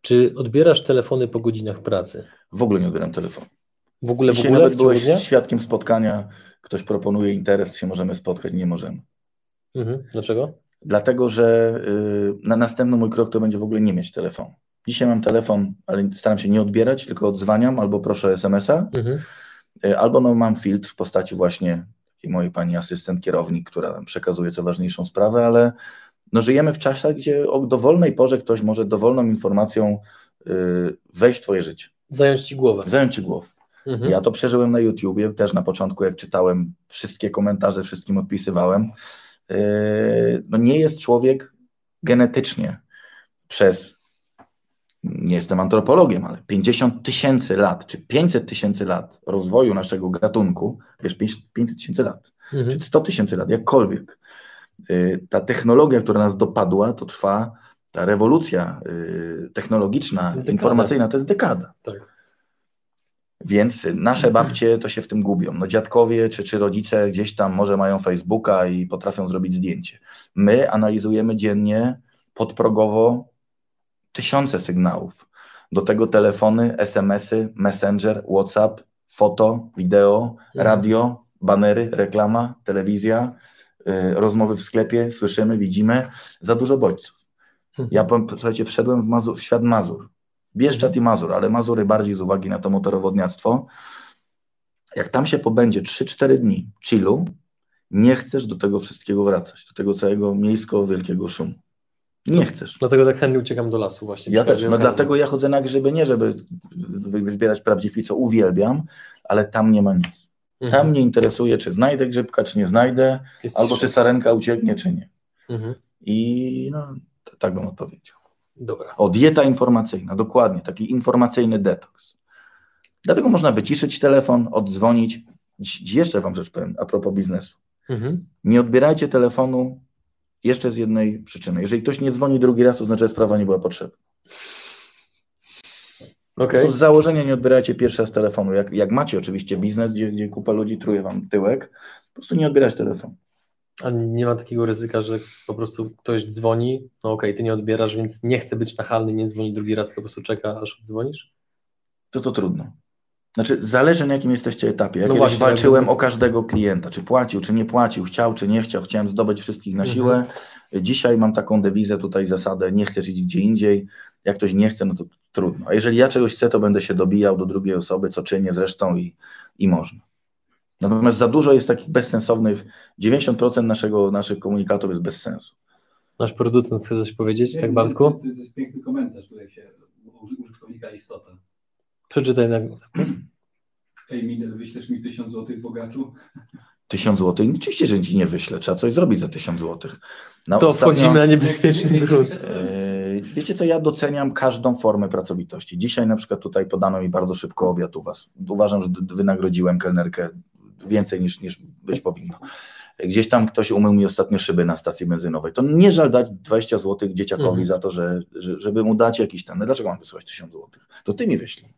Czy odbierasz telefony po godzinach pracy? W ogóle nie odbieram telefonu. W ogóle w Dzisiaj ogóle nawet w byłeś dnia? świadkiem spotkania, ktoś proponuje interes, się możemy spotkać, nie możemy. Mhm. Dlaczego? Dlatego, że y, na następny mój krok to będzie w ogóle nie mieć telefonu. Dzisiaj mam telefon, ale staram się nie odbierać, tylko odzwaniam albo proszę SMS-a, Mhm. y, albo no, mam filtr w postaci właśnie takiej mojej pani asystent, kierownik, która nam przekazuje co ważniejszą sprawę, ale no, żyjemy w czasach, gdzie o dowolnej porze ktoś może dowolną informacją y, wejść w twoje życie, Zająć ci głowę. zająć ci głowę. Mhm. Ja to przeżyłem na YouTubie, też na początku, jak czytałem wszystkie komentarze, wszystkim odpisywałem. Yy, No nie jest człowiek genetycznie przez, nie jestem antropologiem, ale 50 tysięcy lat, czy 500 tysięcy lat rozwoju naszego gatunku, wiesz, 500 tysięcy lat, Mhm. czy 100 tysięcy lat, jakkolwiek. Yy, Ta technologia, która nas dopadła, to trwa, ta rewolucja yy, technologiczna, Dekada. informacyjna, to jest dekada. Tak. Więc nasze babcie to się w tym gubią. No dziadkowie czy, czy rodzice gdzieś tam może mają Facebooka i potrafią zrobić zdjęcie. My analizujemy dziennie podprogowo tysiące sygnałów. Do tego telefony, SMS-y, Messenger, WhatsApp, foto, wideo, Mhm. radio, banery, reklama, telewizja, y, rozmowy w sklepie, słyszymy, widzimy. Za dużo bodźców. Mhm. Ja powiem, słuchajcie, wszedłem w, Mazur, w świat Mazur. Bieszczad i Mazur, ale Mazury bardziej z uwagi na to motorowodniactwo. Jak tam się pobędzie 3-4 dni chillu, nie chcesz do tego wszystkiego wracać, do tego całego miejsko-wielkiego szumu. Nie chcesz. Dlatego tak chętnie uciekam do lasu właśnie. Ja też. No okazji. dlatego ja chodzę na grzyby nie, żeby wyzbierać prawdziwi, co uwielbiam, ale tam nie ma nic. Mhm. Tam mnie interesuje, czy znajdę grzybka, czy nie znajdę, Jest albo czy sarenka ucieknie, czy nie. Mhm. I no, tak bym odpowiedział. Dobra. O, dieta informacyjna, dokładnie, taki informacyjny detoks. Dlatego można wyciszyć telefon, oddzwonić. Jeszcze Wam rzecz powiem a propos biznesu. Mhm. Nie odbierajcie telefonu jeszcze z jednej przyczyny. Jeżeli ktoś nie dzwoni drugi raz, to znaczy, że sprawa nie była potrzebna. To z założenia nie odbierajcie pierwszy raz telefonu. Jak, jak macie oczywiście biznes, gdzie, gdzie kupa ludzi truje Wam tyłek, po prostu nie odbierać telefonu. A nie ma takiego ryzyka, że po prostu ktoś dzwoni, no okej, ty nie odbierasz, więc nie chce być nachalny, nie dzwoni drugi raz, tylko po prostu czeka, aż dzwonisz? to to trudno. Znaczy, zależy na jakim jesteście etapie. Ja No kiedyś właśnie, walczyłem jakby- o każdego klienta, czy płacił, czy nie płacił, chciał, czy nie chciał, chciałem zdobyć wszystkich na Mhm. siłę. Dzisiaj mam taką dewizę tutaj, zasadę, nie chcesz iść gdzie indziej, jak ktoś nie chce, no to trudno. A jeżeli ja czegoś chcę, to będę się dobijał do drugiej osoby, co czynię zresztą i, i można. Natomiast za dużo jest takich bezsensownych, 90% naszego, naszych komunikatów jest bez sensu. Nasz producent chce coś powiedzieć, tak Bartku? to jest piękny komentarz, tutaj się użytkownika istota. Przeczytaj na Ej, Midel, wyślesz mi 1000 złotych bogaczu? 1000 zł, oczywiście, że ci nie wyślę, trzeba coś zrobić za 1000 zł. Na To ostatnio- wchodzimy na niebezpieczny grunt. Yy, Wiecie co, ja doceniam każdą formę pracowitości. Dzisiaj na przykład tutaj podano mi bardzo szybko obiad u Was. Uważam, że wynagrodziłem kelnerkę więcej niż, niż być powinno. Gdzieś tam ktoś umył mi ostatnio szyby na stacji benzynowej. To nie żal dać 20 zł dzieciakowi Mhm. za to, że, że, żeby mu dać jakiś tam. No dlaczego mam wysłać 1000 zł? To ty mi wyślij.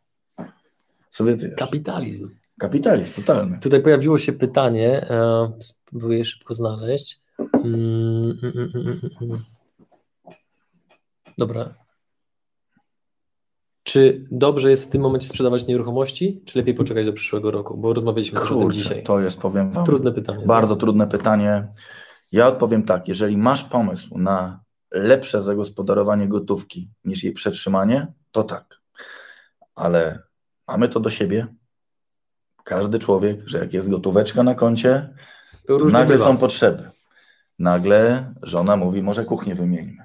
Kapitalizm. Kapitalizm totalny. Tutaj pojawiło się pytanie, e, spróbuję szybko znaleźć. Mm, mm, mm. Dobra. Czy dobrze jest w tym momencie sprzedawać nieruchomości, czy lepiej poczekać do przyszłego roku? Bo rozmawialiśmy też o tym Kurczę, dzisiaj. to jest, powiem wam, Trudne pytanie. Bardzo trudne pytanie. Ja odpowiem tak, jeżeli masz pomysł na lepsze zagospodarowanie gotówki niż jej przetrzymanie, to tak. Ale mamy to do siebie. Każdy człowiek, że jak jest gotóweczka na koncie, To różnie nagle bywa. są potrzeby. Nagle żona mówi, może kuchnię wymieńmy.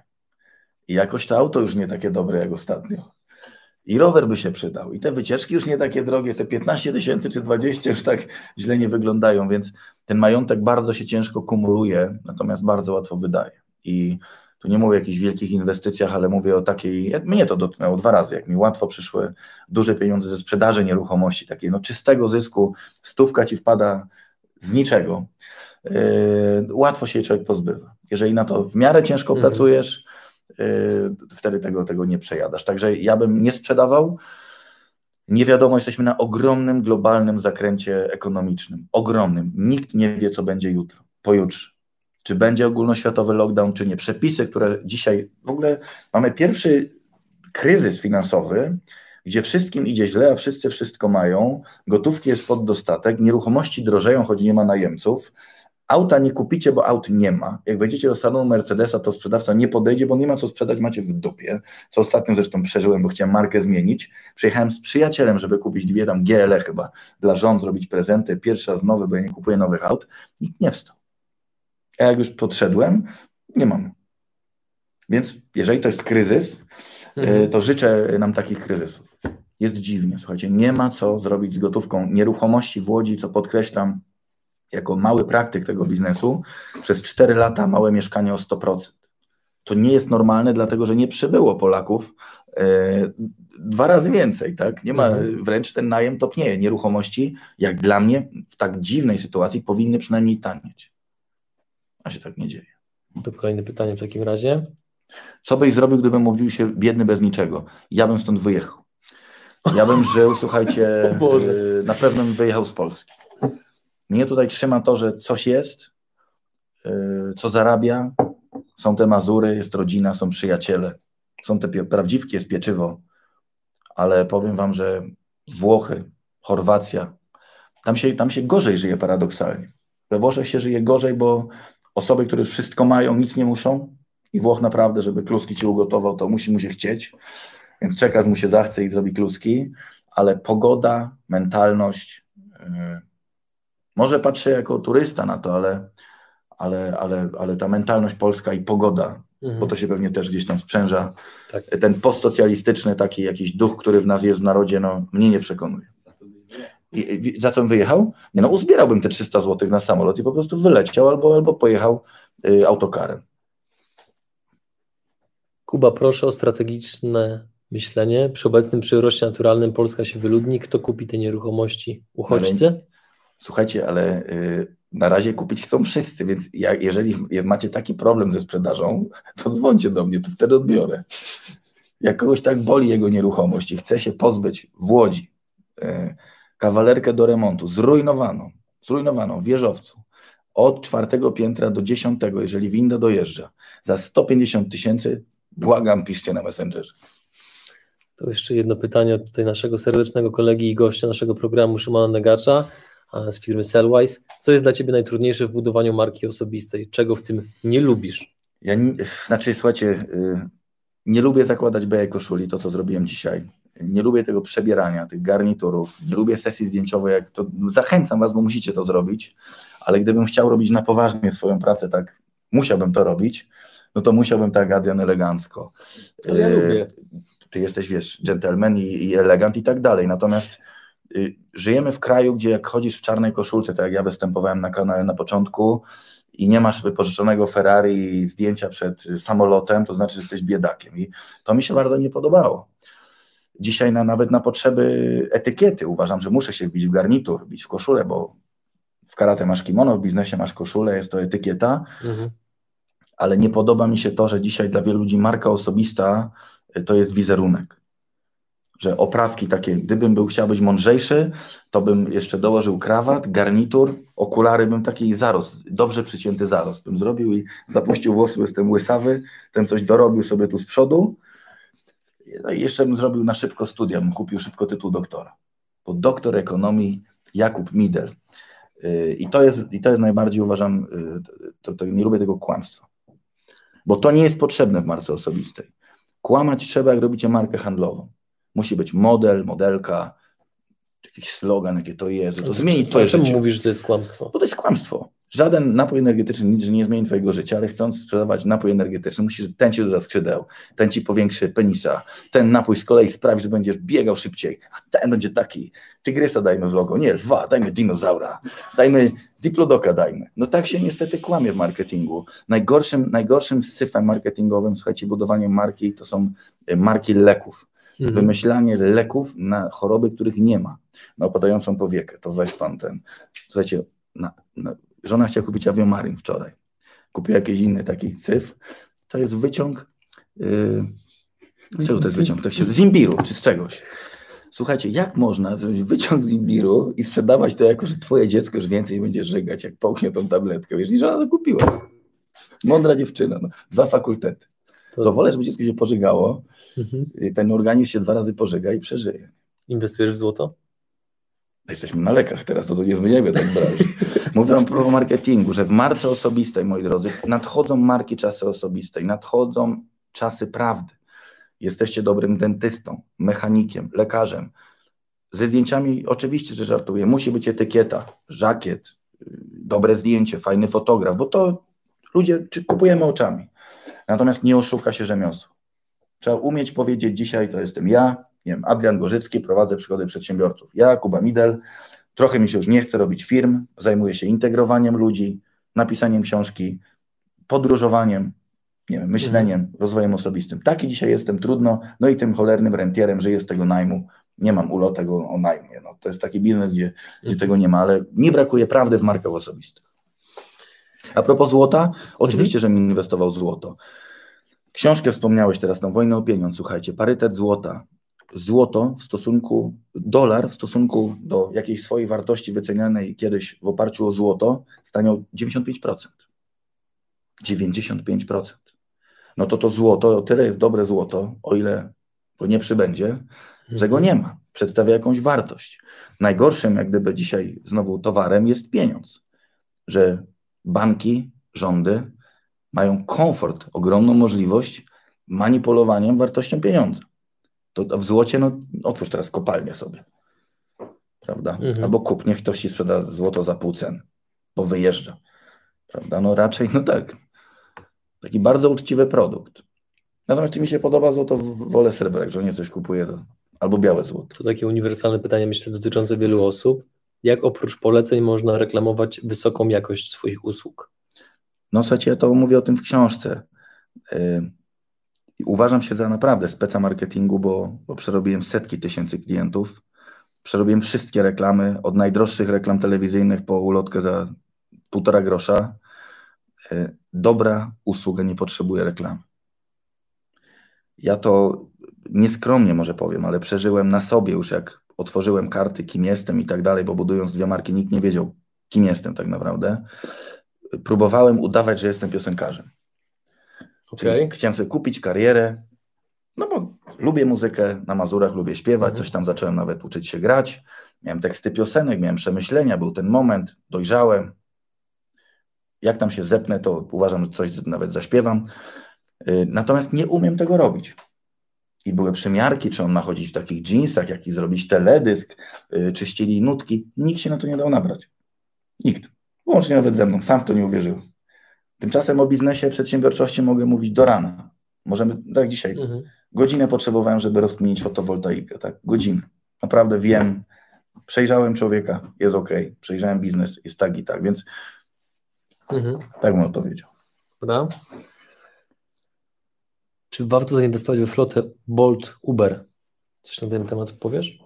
I jakoś to auto już nie takie dobre jak ostatnio. I rower by się przydał. I te wycieczki już nie takie drogie, te 15 tysięcy czy 20 już tak źle nie wyglądają, więc ten majątek bardzo się ciężko kumuluje, natomiast bardzo łatwo wydaje. I tu nie mówię o jakichś wielkich inwestycjach, ale mówię o takiej, mnie to dotknęło dwa razy, jak mi łatwo przyszły duże pieniądze ze sprzedaży nieruchomości, takiej no czystego zysku, stówka ci wpada z niczego. Yy, łatwo się człowiek pozbywa. Jeżeli na to w miarę ciężko Mhm. pracujesz, yy, wtedy tego, tego nie przejadasz. Także ja bym nie sprzedawał. Nie wiadomo, jesteśmy na ogromnym, globalnym zakręcie ekonomicznym. Ogromnym. Nikt nie wie, co będzie jutro, pojutrze. Czy będzie ogólnoświatowy lockdown, czy nie. Przepisy, które dzisiaj w ogóle mamy pierwszy kryzys finansowy, gdzie wszystkim idzie źle, a wszyscy wszystko mają, gotówki jest pod dostatek, nieruchomości drożeją, choć nie ma najemców, auta nie kupicie, bo aut nie ma. Jak wejdziecie do salonu Mercedesa, to sprzedawca nie podejdzie, bo nie ma co sprzedać, macie w dupie, co ostatnio zresztą przeżyłem, bo chciałem markę zmienić. Przyjechałem z przyjacielem, żeby kupić dwie tam GLE chyba, dla żon zrobić prezenty, pierwszy raz nowy, bo ja nie kupuję nowych aut. Nikt nie wstał. A jak już podszedłem, nie mam. Więc jeżeli to jest kryzys, mhm. to życzę nam takich kryzysów. Jest dziwnie, słuchajcie, nie ma co zrobić z gotówką. Nieruchomości w Łodzi, co podkreślam, jako mały praktyk tego biznesu, przez 4 lata małe mieszkanie o 100%. To nie jest normalne, dlatego że nie przybyło Polaków e, dwa razy więcej, tak? Nie ma, mhm. wręcz ten najem topnieje. Nieruchomości, jak dla mnie, w tak dziwnej sytuacji powinny przynajmniej tanieć. A się tak nie dzieje. To kolejne pytanie w takim razie. Co byś zrobił, gdybym mówił się biedny bez niczego? Ja bym stąd wyjechał. Ja bym żył, słuchajcie, e, na pewno bym wyjechał z Polski. Mnie tutaj trzyma to, że coś jest, yy, co zarabia, są te Mazury, jest rodzina, są przyjaciele, są te prawdziwki, jest pieczywo, ale powiem Wam, że Włochy, Chorwacja, tam się, tam się gorzej żyje paradoksalnie. We Włoszech się żyje gorzej, bo osoby, które już wszystko mają, nic nie muszą i Włoch naprawdę, żeby kluski Ci ugotował, to musi mu się chcieć, więc czekać mu się zachce i zrobi kluski, ale pogoda, mentalność, yy, może patrzę jako turysta na to, ale, ale, ale, ale ta mentalność polska i pogoda, mhm. bo to się pewnie też gdzieś tam sprzęża, tak. ten postsocjalistyczny taki jakiś duch, który w nas jest w narodzie, no mnie nie przekonuje. Za co wyjechał? Nie no, uzbierałbym te 300 zł na samolot i po prostu wyleciał albo, albo pojechał y, autokarem. Kuba, proszę o strategiczne myślenie. Przy obecnym przyroście naturalnym Polska się wyludni. Kto kupi te nieruchomości? Uchodźcy? Słuchajcie, ale y, na razie kupić chcą wszyscy, więc jak, jeżeli macie taki problem ze sprzedażą, to dzwońcie do mnie, to wtedy odbiorę. Jak kogoś tak boli jego nieruchomość i chce się pozbyć w Łodzi y, kawalerkę do remontu, zrujnowaną, zrujnowaną w wieżowcu, od czwartego piętra do dziesiątego, jeżeli winda dojeżdża, za 150 tysięcy, błagam, piszcie na Messengerze. To jeszcze jedno pytanie od tutaj naszego serdecznego kolegi i gościa naszego programu, Szymona Negacza z firmy Sellwise. Co jest dla Ciebie najtrudniejsze w budowaniu marki osobistej? Czego w tym nie lubisz? Ja, nie, znaczy, słuchajcie, y, nie lubię zakładać białej koszuli, to co zrobiłem dzisiaj. Nie lubię tego przebierania, tych garniturów. Nie lubię sesji zdjęciowej. Jak to, zachęcam Was, bo musicie to zrobić, ale gdybym chciał robić na poważnie swoją pracę, tak musiałbym to robić, no to musiałbym tak Adrian elegancko. To ja y, lubię. Ty jesteś, wiesz, gentleman i, i elegant i tak dalej. Natomiast Y, żyjemy w kraju, gdzie jak chodzisz w czarnej koszulce, tak jak ja występowałem na kanale na początku i nie masz wypożyczonego Ferrari i zdjęcia przed samolotem, to znaczy, że jesteś biedakiem. I to mi się bardzo nie podobało. Dzisiaj na, nawet na potrzeby etykiety. Uważam, że muszę się wbić w garnitur, wbić w koszulę, bo w karate masz kimono, w biznesie masz koszulę, jest to etykieta, mhm. ale nie podoba mi się to, że dzisiaj dla wielu ludzi marka osobista to jest wizerunek. Że oprawki takie, gdybym był chciał być mądrzejszy, to bym jeszcze dołożył krawat, garnitur, okulary bym taki zarost, dobrze przycięty zarost bym zrobił i zapuścił włosy, jestem łysawy, ten coś dorobił sobie tu z przodu no i jeszcze bym zrobił na szybko studia, bym kupił szybko tytuł doktora, bo doktor ekonomii Jakub Midel y, i to jest, i to jest najbardziej uważam, y, to, to nie lubię tego kłamstwa, bo to nie jest potrzebne w marce osobistej. Kłamać trzeba, jak robicie markę handlową. Musi być model, modelka, jakiś slogan, jakie to jest, to zmieni twoje życie. Czemu mówisz, że to jest kłamstwo? Bo to jest kłamstwo. Żaden napój energetyczny nic nie zmieni twojego życia, ale chcąc sprzedawać napój energetyczny, musisz ten ci doda skrzydeł, ten ci powiększy penisa, ten napój z kolei sprawi, że będziesz biegał szybciej, a ten będzie taki, tygrysa dajmy w logo, nie lwa, dajmy dinozaura, dajmy diplodoka dajmy. No tak się niestety kłamie w marketingu. Najgorszym, najgorszym syfem marketingowym, słuchajcie, budowaniem marki to są e, marki leków mhm. wymyślanie leków na choroby, których nie ma, na opadającą powiekę, to weź pan ten. Słuchajcie, na, na, żona chciała kupić aviomarin wczoraj. Kupiła jakiś inny taki syf. To jest wyciąg. Yy, z czego to jest wyciąg? To się, z imbiru czy z czegoś. Słuchajcie, jak można zrobić wyciąg z imbiru i sprzedawać to jako, że twoje dziecko już więcej będzie żygać, jak połknie tą tabletkę? Wiesz, i żona to kupiła. Mądra dziewczyna, no. dwa fakultety. To wolę, żeby dziecko się pożygało, Mhm. ten organizm się dwa razy pożyga i przeżyje. Inwestujesz w złoto? Jesteśmy na lekach teraz, to, to nie zmieniamy tak branży. Mówię o marketingu, że w marce osobistej, moi drodzy, nadchodzą marki czasy osobistej, nadchodzą czasy prawdy. Jesteście dobrym dentystą, mechanikiem, lekarzem. Ze zdjęciami oczywiście, że żartuję. Musi być etykieta, żakiet, yy, dobre zdjęcie, fajny fotograf, bo to ludzie czy kupujemy oczami. Natomiast nie oszuka się rzemiosło. Trzeba umieć powiedzieć dzisiaj, to jestem ja, nie wiem, Adrian Gorzycki, prowadzę przygody przedsiębiorców. Ja, Kuba Midel, trochę mi się już nie chce robić firm, zajmuję się integrowaniem ludzi, napisaniem książki, podróżowaniem, nie wiem, myśleniem, rozwojem osobistym. Taki dzisiaj jestem, trudno, no i tym cholernym rentierem żyję z tego najmu. Nie mam ulotego o najmie. No, to jest taki biznes, gdzie, gdzie tego nie ma, ale mi brakuje prawdy w markach osobistych. A propos złota, oczywiście, że mi inwestował w złoto. Książkę wspomniałeś teraz, tą wojnę o pieniądz, słuchajcie, parytet złota. Złoto w stosunku, dolar w stosunku do jakiejś swojej wartości wycenianej kiedyś w oparciu o złoto staniał 95%. 95%. No to to złoto, o tyle jest dobre złoto, o ile go nie przybędzie, że go nie ma. Przedstawia jakąś wartość. Najgorszym, jak gdyby dzisiaj znowu towarem jest pieniądz. Że banki, rządy mają komfort, ogromną możliwość manipulowaniem wartością pieniądza. To w złocie, no otwórz teraz kopalnię sobie. Prawda? Mhm. Albo kup, niech ktoś ci sprzeda złoto za pół cen, bo wyjeżdża. Prawda? No raczej, no tak. Taki bardzo uczciwy produkt. Natomiast czy mi się podoba złoto, wolę srebro. Jak żonie coś kupuje, to albo białe złoto. To takie uniwersalne pytanie, myślę, dotyczące wielu osób. Jak oprócz poleceń można reklamować wysoką jakość swoich usług? No słuchajcie, ja to mówię o tym w książce. Yy, uważam się za naprawdę speca marketingu, bo, bo przerobiłem setki tysięcy klientów. Przerobiłem wszystkie reklamy, od najdroższych reklam telewizyjnych po ulotkę za półtora grosza. Yy, dobra usługa nie potrzebuje reklamy. Ja to nieskromnie może powiem, ale przeżyłem na sobie już, jak otworzyłem karty, kim jestem i tak dalej, bo budując dwie marki, nikt nie wiedział, kim jestem tak naprawdę. Próbowałem udawać, że jestem piosenkarzem. Okej. Chciałem sobie kupić karierę, no bo lubię muzykę na Mazurach, lubię śpiewać, Mhm. coś tam zacząłem nawet uczyć się grać. Miałem teksty piosenek, miałem przemyślenia, był ten moment, dojrzałem. Jak tam się zepnę, to uważam, że coś nawet zaśpiewam. Y, Natomiast nie umiem tego robić. I były przymiarki, czy on ma chodzić w takich jeansach, jaki zrobić teledysk, y, czy ścieli nutki. Nikt się na to nie dał nabrać. Nikt. Łącznie nawet ze mną. Sam w to nie uwierzyłem. Tymczasem o biznesie, przedsiębiorczości mogę mówić do rana. Możemy, tak dzisiaj, Mhm. godzinę potrzebowałem, żeby rozkminić fotowoltaikę, tak? Godzinę. Naprawdę wiem, przejrzałem człowieka, jest ok, przejrzałem biznes, jest tak i tak, więc Mhm. tak bym odpowiedział. Dobra. Czy warto zainwestować we flotę Bolt Uber? Coś na ten temat powiesz?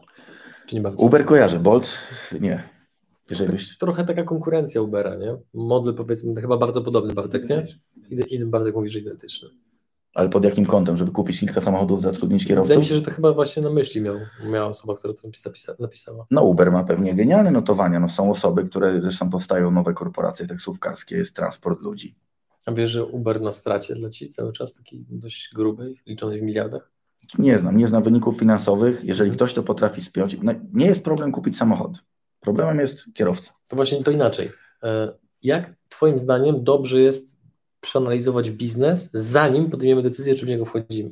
Uber kojarzę, Bolt nie. Jeżeli byś, Trochę taka konkurencja Ubera, nie? Model powiedzmy chyba bardzo podobny, Bartek, nie? I, i Bartek mówi, że identyczny. ale pod jakim kątem, żeby kupić kilka samochodów, zatrudnić kierowców? Wydaje mi się, że to chyba właśnie na myśli miał, miała osoba, która to napisa, napisała. No Uber ma pewnie genialne notowania, no są osoby, które, zresztą powstają nowe korporacje taksówkarskie, jest transport ludzi. A wiesz, że Uber na stracie leci cały czas, takiej dość grubej, liczonej w miliardach? Nie znam, nie znam wyników finansowych, jeżeli ktoś to potrafi spiąć, no, nie jest problem kupić samochód, problemem jest kierowca. To właśnie to inaczej. E, Jak Twoim zdaniem dobrze jest przeanalizować biznes, zanim podejmiemy decyzję, czy w niego wchodzimy?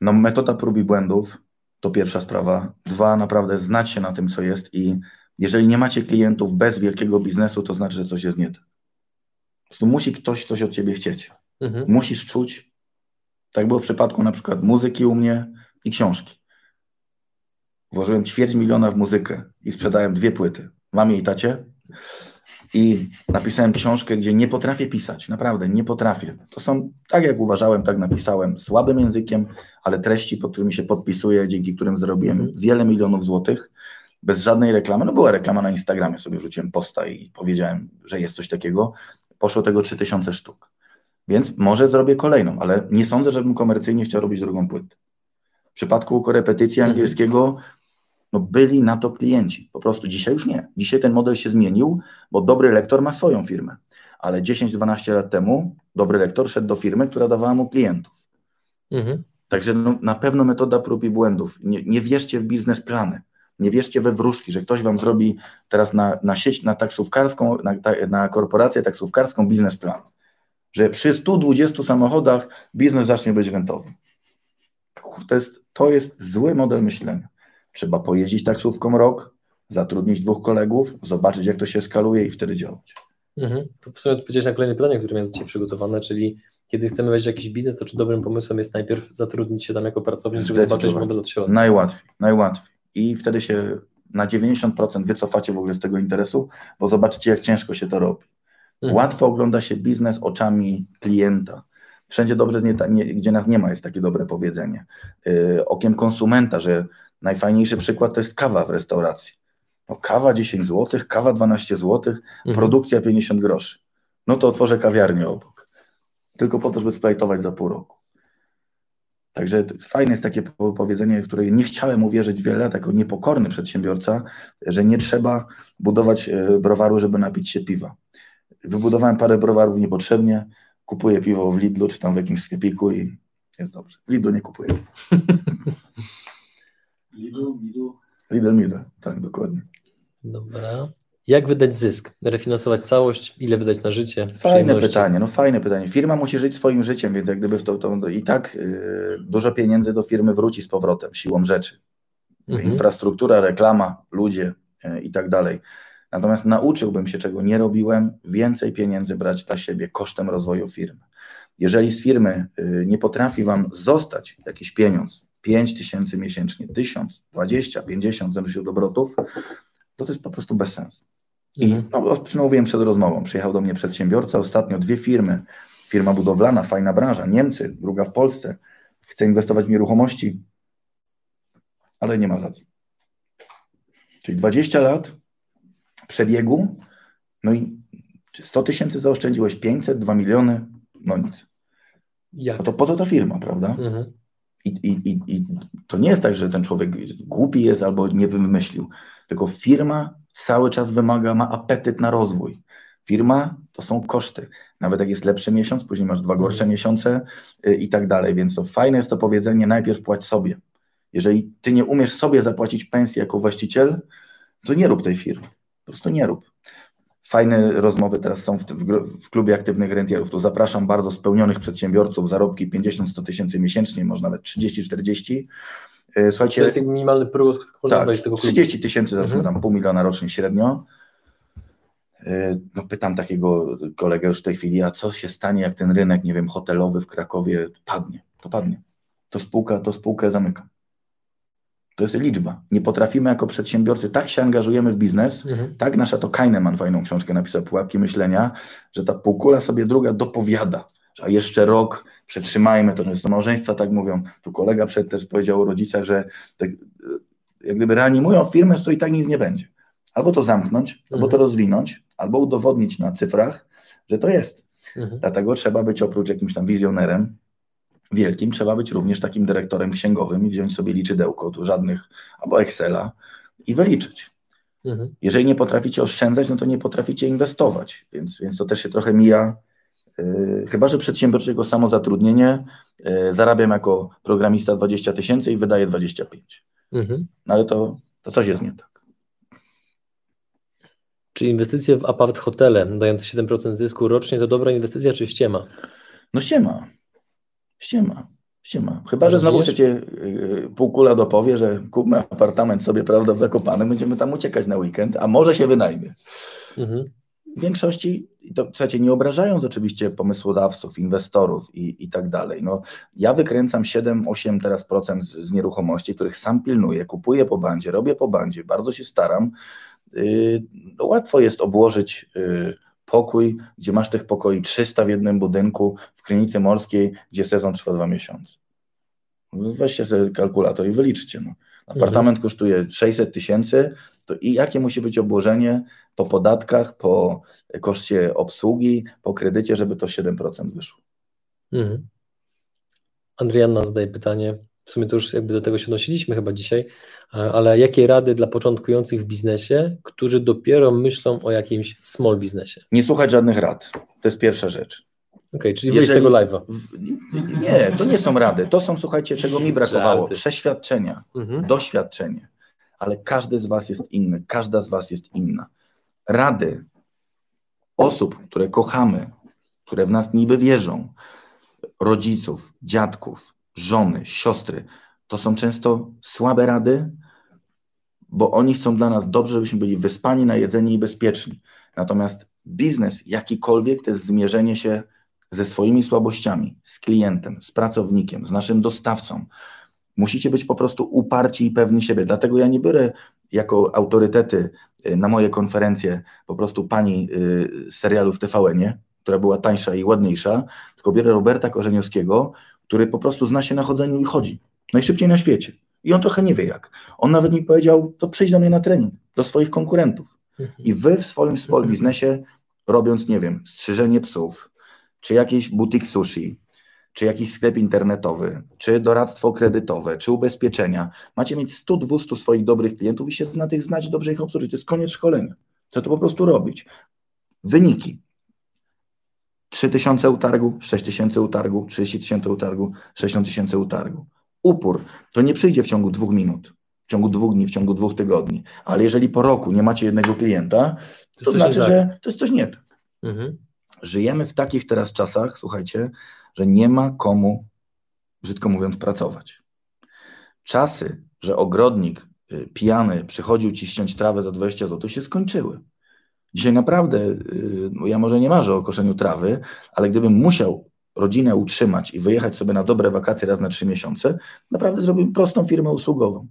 No, metoda prób i błędów to pierwsza sprawa. Dwa, naprawdę znać się na tym, co jest i jeżeli nie macie klientów bez wielkiego biznesu, to znaczy, że coś jest nie tak. Po prostu musi ktoś coś od ciebie chcieć. Mhm. Musisz czuć. Tak było w przypadku na przykład muzyki u mnie i książki. Włożyłem ćwierć miliona w muzykę i sprzedałem dwie płyty. Mamie i tacie. I napisałem książkę, gdzie nie potrafię pisać. Naprawdę, nie potrafię. To są, tak jak uważałem, tak napisałem, słabym językiem, ale treści, pod którymi się podpisuję, dzięki którym zrobiłem Mhm. wiele milionów złotych, bez żadnej reklamy. No była reklama na Instagramie, sobie wrzuciłem posta i powiedziałem, że jest coś takiego. Poszło tego 3000 sztuk. Więc może zrobię kolejną, ale nie sądzę, żebym komercyjnie chciał robić drugą płytę. W przypadku korepetycji Mhm. angielskiego no byli na to klienci. Po prostu dzisiaj już nie. Dzisiaj ten model się zmienił, bo dobry lektor ma swoją firmę. ale 10-12 lat temu dobry lektor szedł do firmy, która dawała mu klientów. Mhm. Także no, na pewno metoda prób i błędów. Nie, nie wierzcie w biznesplany. Nie wierzcie we wróżki, że ktoś wam zrobi teraz na, na sieć, na taksówkarską, na, na korporację taksówkarską biznesplan. Że przy 120 samochodach biznes zacznie być rentowy. To jest, to jest zły model myślenia. Trzeba pojeździć taksówką rok, zatrudnić dwóch kolegów, zobaczyć jak to się skaluje i wtedy działać. Mhm. To w sumie odpowiedziałeś na kolejne pytanie, które miałem dzisiaj przygotowane, czyli kiedy chcemy wejść w jakiś biznes, to czy dobrym pomysłem jest najpierw zatrudnić się tam jako pracownik, żeby zobaczyć model od środka? Najłatwiej, najłatwiej. I wtedy się na 90% wycofacie w ogóle z tego interesu, bo zobaczycie, jak ciężko się to robi. Mhm. Łatwo ogląda się biznes oczami klienta. Wszędzie dobrze, gdzie nas nie ma, jest takie dobre powiedzenie. Yy, okiem konsumenta, że najfajniejszy przykład to jest kawa w restauracji. No, kawa 10 zł, kawa 12 zł, mhm. produkcja 50 groszy. No to otworzę kawiarnię obok. Tylko po to, żeby splajtować za pół roku. Także fajne jest takie powiedzenie, które nie chciałem uwierzyć wiele lat, jako niepokorny przedsiębiorca, że nie trzeba budować e, browaru, żeby napić się piwa. Wybudowałem parę browarów niepotrzebnie, kupuję piwo w Lidlu czy tam w jakimś sklepiku i jest dobrze. W Lidlu nie kupuję. Lidl, Lidl. Lidl, Lidl, tak, dokładnie. Dobra. Jak wydać zysk? Refinansować całość? Ile wydać na życie? Fajne pytanie, no fajne pytanie. Firma musi żyć swoim życiem, więc jak gdyby w to, to i tak yy, dużo pieniędzy do firmy wróci z powrotem, siłą rzeczy. Mhm. Infrastruktura, reklama, ludzie yy, i tak dalej. Natomiast nauczyłbym się, czego nie robiłem, więcej pieniędzy brać dla siebie kosztem rozwoju firmy. Jeżeli z firmy yy, nie potrafi Wam zostać jakiś pieniądz, 5 tysięcy miesięcznie, 1000, 20, 50, zależy od obrotów, to to jest po prostu bez sensu. I mhm. no, przemówiłem przed rozmową, przyjechał do mnie przedsiębiorca, ostatnio dwie firmy, firma budowlana, fajna branża, Niemcy, druga w Polsce, chce inwestować w nieruchomości, ale nie ma za co. Czyli 20 lat przebiegu, no i 100 tysięcy zaoszczędziłeś, 500, 2 miliony, no nic. Jak? No to po co ta firma, prawda? Mhm. I, i, i, I to nie jest tak, że ten człowiek głupi jest albo nie wymyślił, tylko firma cały czas wymaga, ma apetyt na rozwój. Firma to są koszty. Nawet jak jest lepszy miesiąc, później masz dwa gorsze mhm. miesiące y, i tak dalej. Więc to fajne jest to powiedzenie: najpierw płać sobie. Jeżeli ty nie umiesz sobie zapłacić pensji jako właściciel, to nie rób tej firmy. Po prostu nie rób. Fajne rozmowy teraz są w, w, w klubie aktywnych rentierów. Tu zapraszam bardzo spełnionych przedsiębiorców, zarobki 50-100 tysięcy miesięcznie, może nawet 30-40 E, słuchajcie, to jest minimalny próg, można tak, wejść tego klubu. 30 tysięcy, mhm. tam pół miliona rocznie średnio. E, no pytam takiego kolegę już w tej chwili, a co się stanie, jak ten rynek, nie wiem, hotelowy w Krakowie padnie? To padnie. To spółka, to spółkę zamyka. To jest liczba. Nie potrafimy jako przedsiębiorcy, tak się angażujemy w biznes, mhm. tak nasza to Kahneman fajną książkę napisał, Pułapki Myślenia, że ta półkula sobie druga dopowiada, a jeszcze rok przetrzymajmy to, często małżeństwa tak mówią. Tu kolega przed też powiedział o rodzicach, że tak, jak gdyby reanimują firmę, z której tak nic nie będzie. Albo to zamknąć, mhm. albo to rozwinąć, albo udowodnić na cyfrach, że to jest. Mhm. Dlatego trzeba być oprócz jakimś tam wizjonerem wielkim, trzeba być również takim dyrektorem księgowym i wziąć sobie liczydełko, tu żadnych, albo Excela i wyliczyć. Mhm. Jeżeli nie potraficie oszczędzać, no to nie potraficie inwestować, więc, więc to też się trochę mija Yy, chyba, że przedsiębiorczego samozatrudnienie yy, zarabiam jako programista 20 tysięcy i wydaję 25. Mhm. No ale to, to coś jest nie tak. Czy inwestycje w apart hotele dające 7% zysku rocznie to dobra inwestycja, czy ściema? No ściema. Ściema. Ściema. Chyba, że znowu chcecie yy, półkula dopowie, że kupmy apartament sobie, prawda, w Zakopanem, będziemy tam uciekać na weekend, a może się wynajmie. Mhm w większości, to słuchajcie, nie obrażając oczywiście pomysłodawców, inwestorów i, i tak dalej, no, ja wykręcam 7-8 teraz procent z, z nieruchomości, których sam pilnuję, kupuję po bandzie, robię po bandzie, bardzo się staram. Yy, łatwo jest obłożyć yy, pokój, gdzie masz tych pokoi 300 w jednym budynku w Krynicy Morskiej, gdzie sezon trwa dwa miesiące. Weźcie sobie kalkulator i wyliczcie. No. Apartament mhm. kosztuje 600 tysięcy, to i jakie musi być obłożenie po podatkach, po koszcie obsługi, po kredycie, żeby to 7% wyszło. Mhm. Andrianna zadaje pytanie, w sumie to już jakby do tego się odnosiliśmy chyba dzisiaj, ale jakie rady dla początkujących w biznesie, którzy dopiero myślą o jakimś small biznesie? Nie słuchać żadnych rad. To jest pierwsza rzecz. Okej, okay, czyli wyjść z tego live'a. Nie, to nie są rady. To są, słuchajcie, czego mi brakowało. Żarty. Przeświadczenia, mhm. doświadczenie. Ale każdy z Was jest inny, każda z Was jest inna. Rady osób, które kochamy, które w nas niby wierzą, rodziców, dziadków, żony, siostry, to są często słabe rady, bo oni chcą dla nas dobrze, żebyśmy byli wyspani, najedzeni i bezpieczni. Natomiast biznes jakikolwiek to jest zmierzenie się ze swoimi słabościami, z klientem, z pracownikiem, z naszym dostawcą. Musicie być po prostu uparci i pewni siebie. Dlatego ja nie biorę jako autorytety y, na moje konferencje po prostu pani y, z serialu w TVN-ie, która była tańsza i ładniejsza, tylko biorę Roberta Korzeniowskiego, który po prostu zna się na chodzeniu i chodzi. Najszybciej na świecie. I on trochę nie wie jak. On nawet mi powiedział, to przyjdź do mnie na trening, do swoich konkurentów. I wy w swoim small biznesie, robiąc, nie wiem, strzyżenie psów, czy jakiś butik sushi, czy jakiś sklep internetowy, czy doradztwo kredytowe, czy ubezpieczenia, macie mieć 100-200 swoich dobrych klientów i się na tych znać, dobrze ich obsłużyć. To jest koniec szkolenia. Trzeba to po prostu robić. Wyniki. 3 tysiące utargu, 6 tysięcy utargu, 30 tysięcy utargu, 60 tysięcy utargu. Upór to nie przyjdzie w ciągu dwóch minut, w ciągu dwóch dni, w ciągu dwóch tygodni. Ale jeżeli po roku nie macie jednego klienta, to, to znaczy, że tak. to jest coś nie tak. Mhm. Żyjemy w takich teraz czasach, słuchajcie, że nie ma komu, brzydko mówiąc, pracować. Czasy, że ogrodnik y, pijany przychodził ci ściąć trawę za 20 zł, się skończyły. Dzisiaj naprawdę, y, no ja może nie marzę o koszeniu trawy, ale gdybym musiał rodzinę utrzymać i wyjechać sobie na dobre wakacje raz na trzy miesiące, naprawdę zrobiłbym prostą firmę usługową.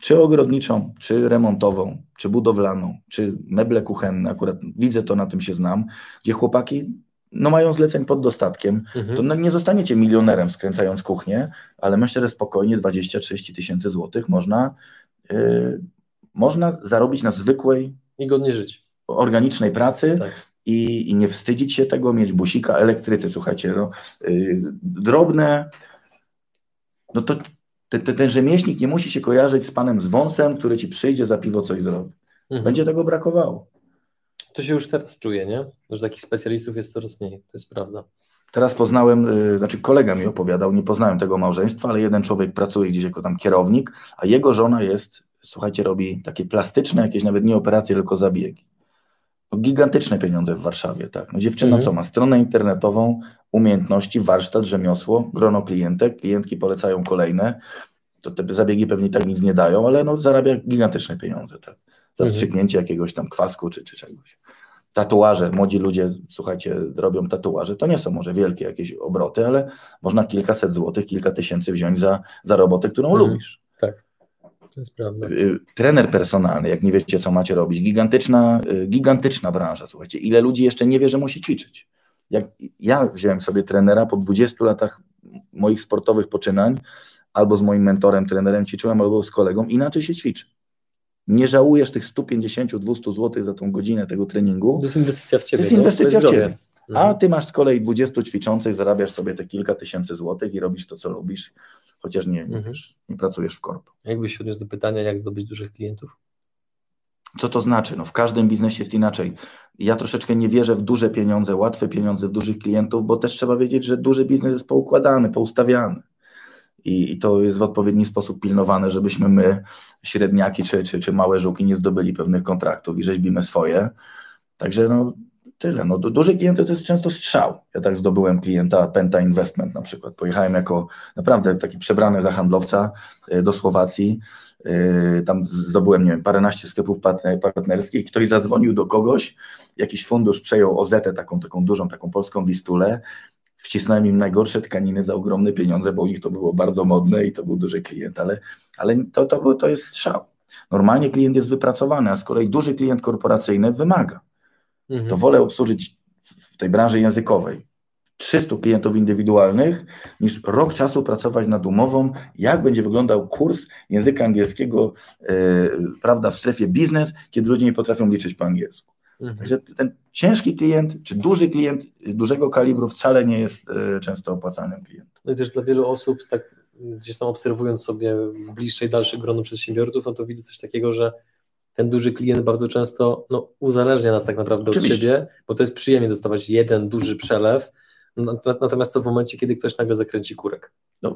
Czy ogrodniczą, czy remontową, czy budowlaną, czy meble kuchenne, akurat widzę to, na tym się znam, gdzie chłopaki no mają zleceń pod dostatkiem, mhm. to no, nie zostaniecie milionerem skręcając kuchnię, ale myślę, że spokojnie 20-30 tysięcy złotych można, yy, można zarobić na zwykłej i godnie żyć. Organicznej pracy tak. i, i, nie wstydzić się tego, mieć busika, elektrycy, słuchajcie, no, yy, drobne, no to ten, ten rzemieślnik nie musi się kojarzyć z panem z wąsem, który ci przyjdzie za piwo coś zrobi. Mhm. Będzie tego brakowało. To się już teraz czuje, nie? Że takich specjalistów jest coraz mniej, to jest prawda. Teraz poznałem, yy, znaczy kolega mi opowiadał, nie poznałem tego małżeństwa, ale jeden człowiek pracuje gdzieś jako tam kierownik, a jego żona jest, słuchajcie, robi takie plastyczne, jakieś nawet nie operacje, tylko zabiegi. No, gigantyczne pieniądze w Warszawie, tak. No, dziewczyna mhm. co ma? Stronę internetową, umiejętności, warsztat, rzemiosło, grono klientek, klientki polecają kolejne. To te zabiegi pewnie tak nic nie dają, ale no, zarabia gigantyczne pieniądze, tak. Za mhm. wstrzyknięcie jakiegoś tam kwasku czy, czy czegoś. Tatuaże, młodzi ludzie, słuchajcie, robią tatuaże. To nie są może wielkie jakieś obroty, ale można kilkaset złotych, kilka tysięcy wziąć za, za robotę, którą mhm. lubisz. To jest prawda. Y, trener personalny, jak nie wiecie, co macie robić, gigantyczna, y, gigantyczna branża, słuchajcie. Ile ludzi jeszcze nie wie, że musi ćwiczyć? Jak ja wziąłem sobie trenera po 20 latach moich sportowych poczynań, albo z moim mentorem, trenerem ćwiczyłem, albo z kolegą, inaczej się ćwiczy. Nie żałujesz tych 150-200 zł za tą godzinę tego treningu. To jest inwestycja w ciebie. To jest inwestycja no? w ciebie. A ty masz z kolei 20 ćwiczących, zarabiasz sobie te kilka tysięcy złotych i robisz to, co lubisz chociaż nie, nie, mhm. wiesz, nie pracujesz w korpo. Jakbyś się odniósł do pytania, jak zdobyć dużych klientów? Co to znaczy? No w każdym biznesie jest inaczej. Ja troszeczkę nie wierzę w duże pieniądze, łatwe pieniądze w dużych klientów, bo też trzeba wiedzieć, że duży biznes jest poukładany, poustawiany. I, i to jest w odpowiedni sposób pilnowane, żebyśmy my, średniaki czy, czy, czy małe żółki, nie zdobyli pewnych kontraktów i rzeźbimy swoje. Także no, Tyle. No, duży klient to jest często strzał. Ja tak zdobyłem klienta Penta Investment na przykład. Pojechałem jako naprawdę taki przebrany za handlowca y, do Słowacji. Y, tam zdobyłem, nie wiem, paręnaście sklepów partnerskich. Ktoś zadzwonił do kogoś, jakiś fundusz przejął OZ, taką, taką dużą, taką polską wistulę. Wcisnąłem im najgorsze tkaniny za ogromne pieniądze, bo u nich to było bardzo modne i to był duży klient, ale, ale to, to, to jest strzał. Normalnie klient jest wypracowany, a z kolei duży klient korporacyjny wymaga mhm. to wolę obsłużyć w tej branży językowej 300 klientów indywidualnych, niż rok czasu pracować nad umową, jak będzie wyglądał kurs języka angielskiego yy, prawda, w strefie biznes, kiedy ludzie nie potrafią liczyć po angielsku. Mhm. Także ten ciężki klient, czy duży klient dużego kalibru wcale nie jest yy, często opłacalnym klientem. No i też dla wielu osób tak gdzieś tam obserwując sobie bliższe i dalsze grono przedsiębiorców, no to widzę coś takiego, że ten duży klient bardzo często no, uzależnia nas tak naprawdę Oczywiście. od siebie, bo to jest przyjemnie dostawać jeden duży przelew, no, natomiast co w momencie, kiedy ktoś nagle zakręci kurek. Y,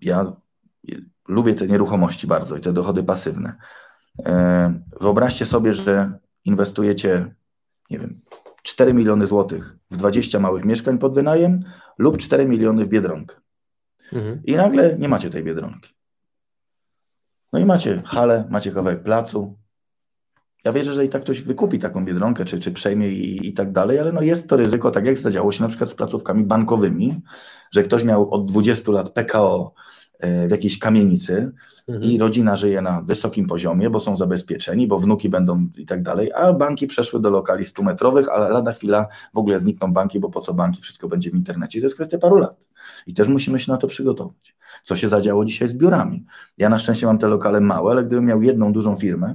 Ja lubię te nieruchomości bardzo i te dochody pasywne. Y, Wyobraźcie sobie, że inwestujecie, nie wiem, 4 miliony złotych w 20 małych mieszkań pod wynajem lub 4 miliony w biedronkę. I nagle nie macie tej biedronki. No i macie halę, macie kawałek placu. Ja wierzę, że i tak ktoś wykupi taką biedronkę, czy, czy przejmie i, i tak dalej, ale no jest to ryzyko, tak jak zadziało się na przykład z placówkami bankowymi, że ktoś miał od 20 lat PKO e, w jakiejś kamienicy Mhm. i rodzina żyje na wysokim poziomie, bo są zabezpieczeni, bo wnuki będą i tak dalej, a banki przeszły do lokali 100-metrowych, ale lada chwila w ogóle znikną banki, bo po co banki, wszystko będzie w internecie. To jest kwestia paru lat. I też musimy się na to przygotować. Co się zadziało dzisiaj z biurami? Ja na szczęście mam te lokale małe, ale gdybym miał jedną dużą firmę,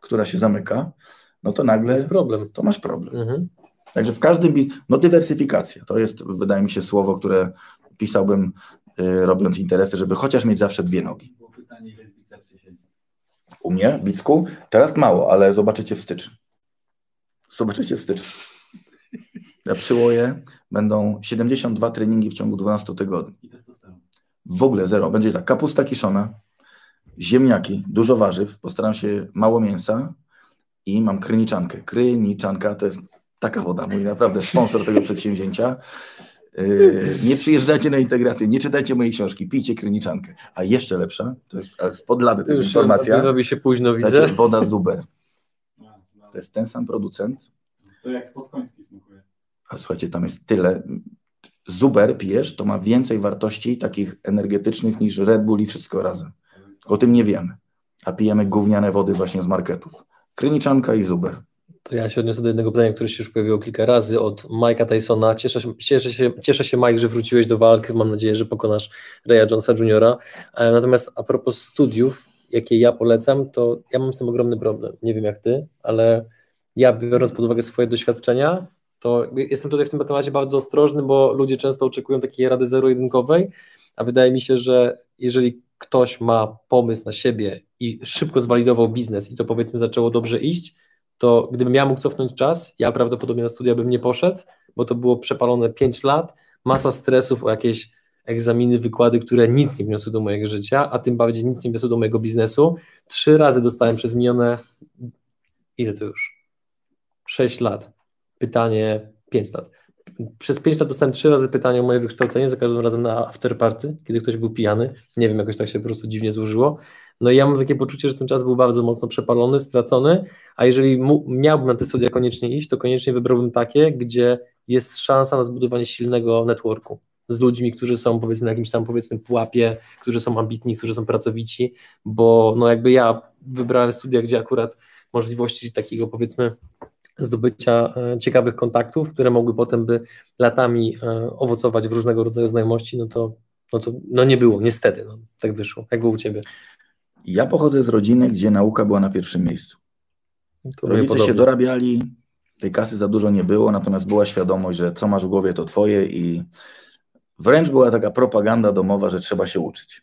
która się zamyka, no to To nagle jest problem. to masz problem. Mhm. Także w każdym, biz- no dywersyfikacja, to jest wydaje mi się słowo, które pisałbym y, robiąc interesy, żeby chociaż mieć zawsze dwie nogi. Było pytanie, ile w bicepsie siedzi. U mnie, w Bicku, teraz mało, ale zobaczycie w styczniu. Zobaczycie w styczniu. Na przyłoje będą 72 treningi w ciągu 12 tygodni. I testosteron. W ogóle zero. Będzie tak, kapusta kiszona, ziemniaki, dużo warzyw, postaram się mało mięsa i mam kryniczankę. Kryniczanka to jest taka woda, mój naprawdę sponsor tego przedsięwzięcia. Yy, nie przyjeżdżajcie na integrację, nie czytajcie mojej książki, pijcie kryniczankę. A jeszcze lepsza, to jest ale spod lady, to jest już informacja, robi się późno, widzę. woda Zuber. A, znałem. To jest ten sam producent, To jak spod koński smakuje. A słuchajcie, tam jest tyle. Zuber pijesz, to ma więcej wartości takich energetycznych niż Red Bull i wszystko razem. O tym nie wiemy. A pijemy gówniane wody właśnie z marketów. Kryniczanka i Zuber. To ja się odniosę do jednego pytania, które się już pojawiło kilka razy od Mike'a Tysona. Cieszę się, cieszę, się, cieszę się, Mike, że wróciłeś do walki. Mam nadzieję, że pokonasz Raya Jonesa Jr. E, Natomiast a propos studiów, jakie ja polecam, to ja mam z tym ogromny problem. Nie wiem jak ty, ale ja biorąc pod uwagę swoje doświadczenia, to jestem tutaj w tym temacie bardzo ostrożny, bo ludzie często oczekują takiej rady zero-jedynkowej, a wydaje mi się, że jeżeli ktoś ma pomysł na siebie i szybko zwalidował biznes i to powiedzmy zaczęło dobrze iść, to gdybym ja mógł cofnąć czas, ja prawdopodobnie na studia bym nie poszedł, bo to było przepalone 5 lat, masa stresów o jakieś egzaminy, wykłady, które nic nie wniosły do mojego życia, a tym bardziej nic nie wniosły do mojego biznesu. Trzy razy dostałem przez minione, ile to już? 6 lat. Pytanie, 5 lat. Przez 5 lat dostałem trzy razy pytanie o moje wykształcenie, za każdym razem na afterparty, kiedy ktoś był pijany. Nie wiem, jakoś tak się po prostu dziwnie złożyło. No i ja mam takie poczucie, że ten czas był bardzo mocno przepalony, stracony, a jeżeli miałbym na te studia koniecznie iść, to koniecznie wybrałbym takie, gdzie jest szansa na zbudowanie silnego networku z ludźmi, którzy są powiedzmy na jakimś tam powiedzmy pułapie, którzy są ambitni, którzy są pracowici, bo no jakby ja wybrałem studia, gdzie akurat możliwości takiego powiedzmy zdobycia e, ciekawych kontaktów, które mogły potem by latami e, owocować w różnego rodzaju znajomości, no to, no to no nie było, niestety, no, tak wyszło. Jak było u Ciebie? Ja pochodzę z rodziny, gdzie nauka była na pierwszym miejscu. To Rodzice się podobnie. dorabiali, tej kasy za dużo nie było, natomiast była świadomość, że co masz w głowie, to twoje i wręcz była taka propaganda domowa, że trzeba się uczyć.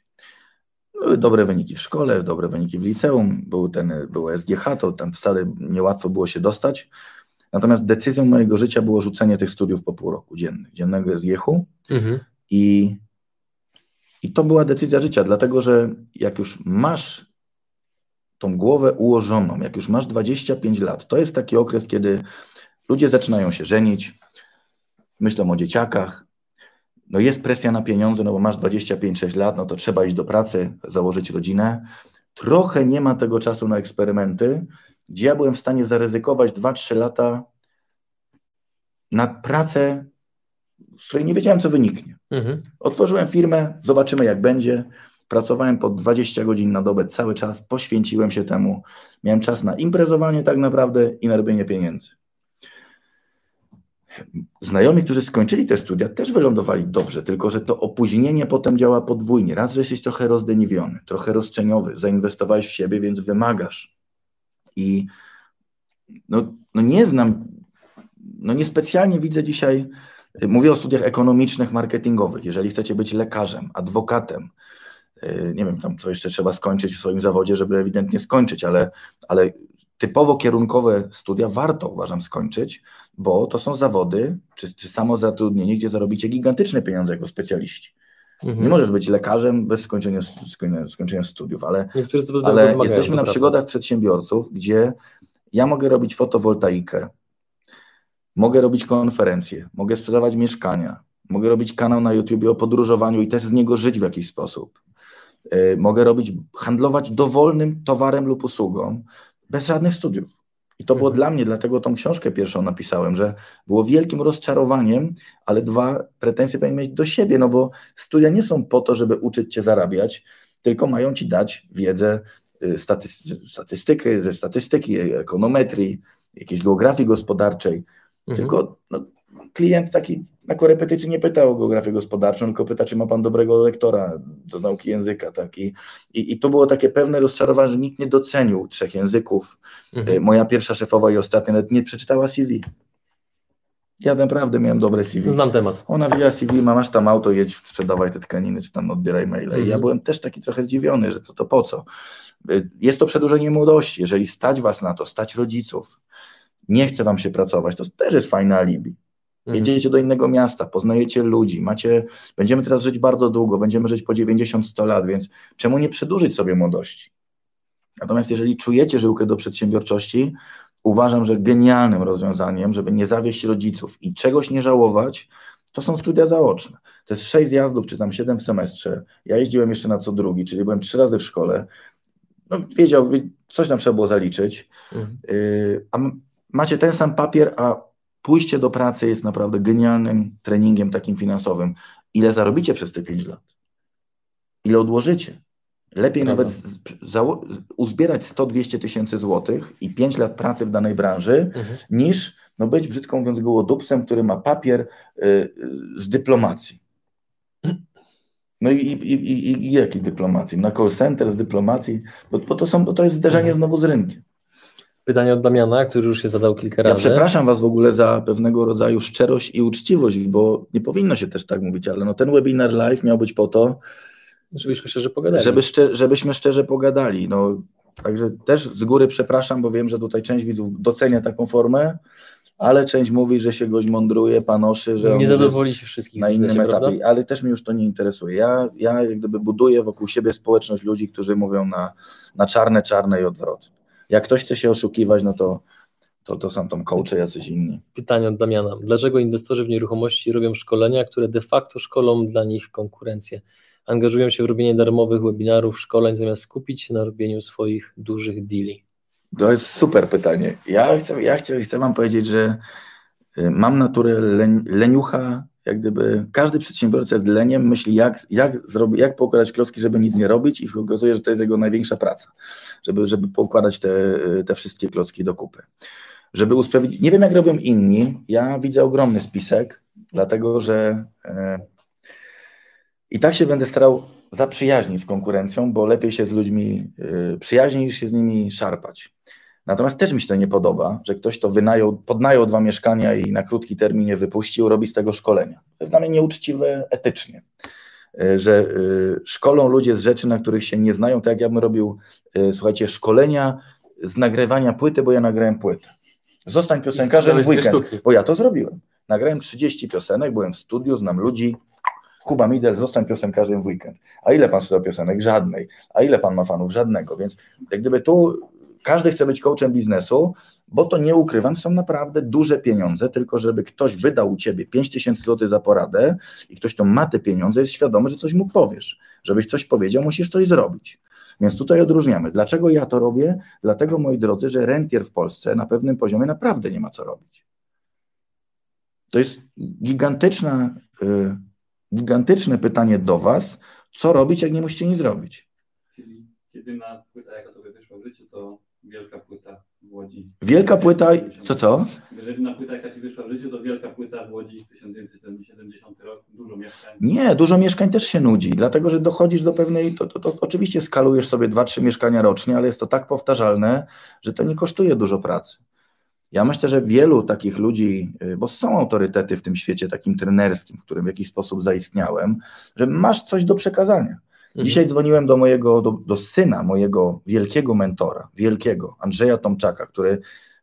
Były dobre wyniki w szkole, dobre wyniki w liceum, był ten, było SGH, to tam wcale niełatwo było się dostać. Natomiast decyzją mojego życia było rzucenie tych studiów po pół roku dziennych, dziennego SGH-u Mhm. i, i to była decyzja życia, dlatego że jak już masz tą głowę ułożoną, jak już masz 25 lat, to jest taki okres, kiedy ludzie zaczynają się żenić, myślą o dzieciakach, no jest presja na pieniądze, no bo masz 25-6 lat, no to trzeba iść do pracy, założyć rodzinę. Trochę nie ma tego czasu na eksperymenty, gdzie ja byłem w stanie zaryzykować 2-3 lata na pracę, z której nie wiedziałem, co wyniknie. Mhm. Otworzyłem firmę, zobaczymy jak będzie. Pracowałem po 20 godzin na dobę cały czas, poświęciłem się temu. Miałem czas na imprezowanie tak naprawdę i na robienie pieniędzy. Znajomi, którzy skończyli te studia, też wylądowali dobrze, tylko że to opóźnienie potem działa podwójnie. Raz, że jesteś trochę rozdeniwiony, trochę roszczeniowy, zainwestowałeś w siebie, więc wymagasz. I no, no nie znam, no niespecjalnie widzę dzisiaj Mówię o studiach ekonomicznych, marketingowych. Jeżeli chcecie być lekarzem, adwokatem, y, nie wiem tam, co jeszcze trzeba skończyć w swoim zawodzie, żeby ewidentnie skończyć, ale, ale typowo kierunkowe studia warto, uważam, skończyć, bo to są zawody, czy, czy samo zatrudnienie, gdzie zarobicie gigantyczne pieniądze jako specjaliści. Mhm. Nie możesz być lekarzem bez skończenia, skończenia studiów, ale, ale jesteśmy na przygodach przedsiębiorców, gdzie ja mogę robić fotowoltaikę, mogę robić konferencje, mogę sprzedawać mieszkania, mogę robić kanał na YouTube o podróżowaniu i też z niego żyć w jakiś sposób. E, mogę robić, handlować dowolnym towarem lub usługą bez żadnych studiów. I to było mhm. dla mnie, dlatego tą książkę pierwszą napisałem, że było wielkim rozczarowaniem, ale dwa, pretensje powinien mieć do siebie, no bo studia nie są po to, żeby uczyć cię zarabiać, tylko mają ci dać wiedzę y, statystyki, ze statystyki, ekonometrii, jakiejś geografii gospodarczej. Mhm. Tylko no, klient taki na korepetycji nie pyta o geografię gospodarczą, tylko pyta, czy ma pan dobrego lektora do nauki języka. Tak? I, i, i to było takie pewne rozczarowanie, że nikt nie docenił trzech języków. Mhm. E, moja pierwsza szefowa i ostatnia nawet nie przeczytała CV. Ja naprawdę miałem dobre CV. Znam temat. Ona wija CV, ma, masz tam auto, jedź, sprzedawaj te tkaniny, czy tam odbieraj maile. Mhm. I ja mhm. byłem też taki trochę zdziwiony, że to, to po co? E, jest to przedłużenie młodości. Jeżeli stać was na to, stać rodziców, nie chce wam się pracować, to też jest fajne alibi. Mhm. Jedziecie do innego miasta, poznajecie ludzi, macie, będziemy teraz żyć bardzo długo, będziemy żyć po 90-100 lat, więc czemu nie przedłużyć sobie młodości? Natomiast jeżeli czujecie żyłkę do przedsiębiorczości, uważam, że genialnym rozwiązaniem, żeby nie zawieść rodziców i czegoś nie żałować, to są studia zaoczne. To jest sześć zjazdów, czy tam siedem w semestrze. Ja jeździłem jeszcze na co drugi, czyli byłem trzy razy w szkole. No, wiedział, coś tam trzeba było zaliczyć. Mhm. Y, a macie ten sam papier, a pójście do pracy jest naprawdę genialnym treningiem takim finansowym. Ile zarobicie przez te 5 lat? Ile odłożycie? Lepiej Prawda. nawet z, uzbierać 100-200 tysięcy złotych i 5 lat pracy w danej branży, mhm. niż no, być, brzydko mówiąc, gołodupcem, który ma papier y, z dyplomacji. No i, i, i, i jakiej dyplomacji? Na call center z dyplomacji? Bo, bo, to, są, bo to jest zderzenie mhm. znowu z rynkiem. Pytanie od Damiana, który już się zadał kilka razy. Ja przepraszam Was w ogóle za pewnego rodzaju szczerość i uczciwość, bo nie powinno się też tak mówić, ale no ten webinar live miał być po to, żebyśmy szczerze pogadali. Żeby szczer żebyśmy szczerze pogadali. No, także też z góry przepraszam, bo wiem, że tutaj część widzów docenia taką formę, ale część mówi, że się goś mądruje, panoszy, że nie zadowoli się wszystkich na innym etapie, prawda? ale też mi już to nie interesuje. Ja, ja jak gdyby buduję wokół siebie społeczność ludzi, którzy mówią na, na czarne, czarne i odwrotnie. Jak ktoś chce się oszukiwać, no to, to, to są tam coachy jacyś inni. Pytanie od Damiana. Dlaczego inwestorzy w nieruchomości robią szkolenia, które de facto szkolą dla nich konkurencję? Angażują się w robienie darmowych webinarów, szkoleń, zamiast skupić się na robieniu swoich dużych deali? To jest super pytanie. Ja chcę, ja chcę, chcę Wam powiedzieć, że y, mam naturę leniucha, jak gdyby każdy przedsiębiorca jest leniem, myśli jak, jak, zrobi, jak poukładać klocki, żeby nic nie robić i okazuje, że to jest jego największa praca, żeby, żeby poukładać te, te wszystkie klocki do kupy. Żeby usprawiedliwić, nie wiem jak robią inni, ja widzę ogromny spisek, dlatego że e, i tak się będę starał zaprzyjaźnić z konkurencją, bo lepiej się z ludźmi e, przyjaźnić niż się z nimi szarpać. Natomiast też mi się to nie podoba, że ktoś to wynajął, podnajął dwa mieszkania i na krótki termin je wypuścił, robi z tego szkolenia. To jest dla mnie nieuczciwe etycznie, e, że e, szkolą ludzie z rzeczy, na których się nie znają, tak jak ja bym robił, e, słuchajcie, szkolenia z nagrywania płyty, bo ja nagrałem płytę. Zostań piosenkarzem w weekend, bo ja to zrobiłem. Nagrałem 30 piosenek, byłem w studiu, znam ludzi, Kuba Midel, zostań piosenkarzem w weekend. A ile pan słucha piosenek? Żadnej. A ile pan ma fanów? Żadnego. Więc jak gdyby tu każdy chce być coachem biznesu, bo to nie ukrywam, są naprawdę duże pieniądze, tylko żeby ktoś wydał u ciebie 5 tysięcy złotych za poradę i ktoś to ma te pieniądze, jest świadomy, że coś mu powiesz. Żebyś coś powiedział, musisz coś zrobić. Więc tutaj odróżniamy. Dlaczego ja to robię? Dlatego, moi drodzy, że rentier w Polsce na pewnym poziomie naprawdę nie ma co robić. To jest gigantyczna, y, gigantyczne pytanie do Was, co robić, jak nie musicie nic zrobić. Czyli jedyna płyta, jaka tobie wyszła w życiu, to Wielka płyta w Łodzi. Wielka płyta, co co? Jedyna płyta, jaka ci wyszła w życiu, to wielka płyta w Łodzi 1970 rok, dużo mieszkań. Nie, dużo mieszkań też się nudzi, dlatego że dochodzisz do pewnej, to, to, to oczywiście skalujesz sobie 2-3 mieszkania rocznie, ale jest to tak powtarzalne, że to nie kosztuje dużo pracy. Ja myślę, że wielu takich ludzi, y, bo są autorytety w tym świecie takim trenerskim, w którym w jakiś sposób zaistniałem, że masz coś do przekazania. Mhm. Dzisiaj dzwoniłem do mojego, do, do syna mojego wielkiego mentora, wielkiego, Andrzeja Tomczaka, który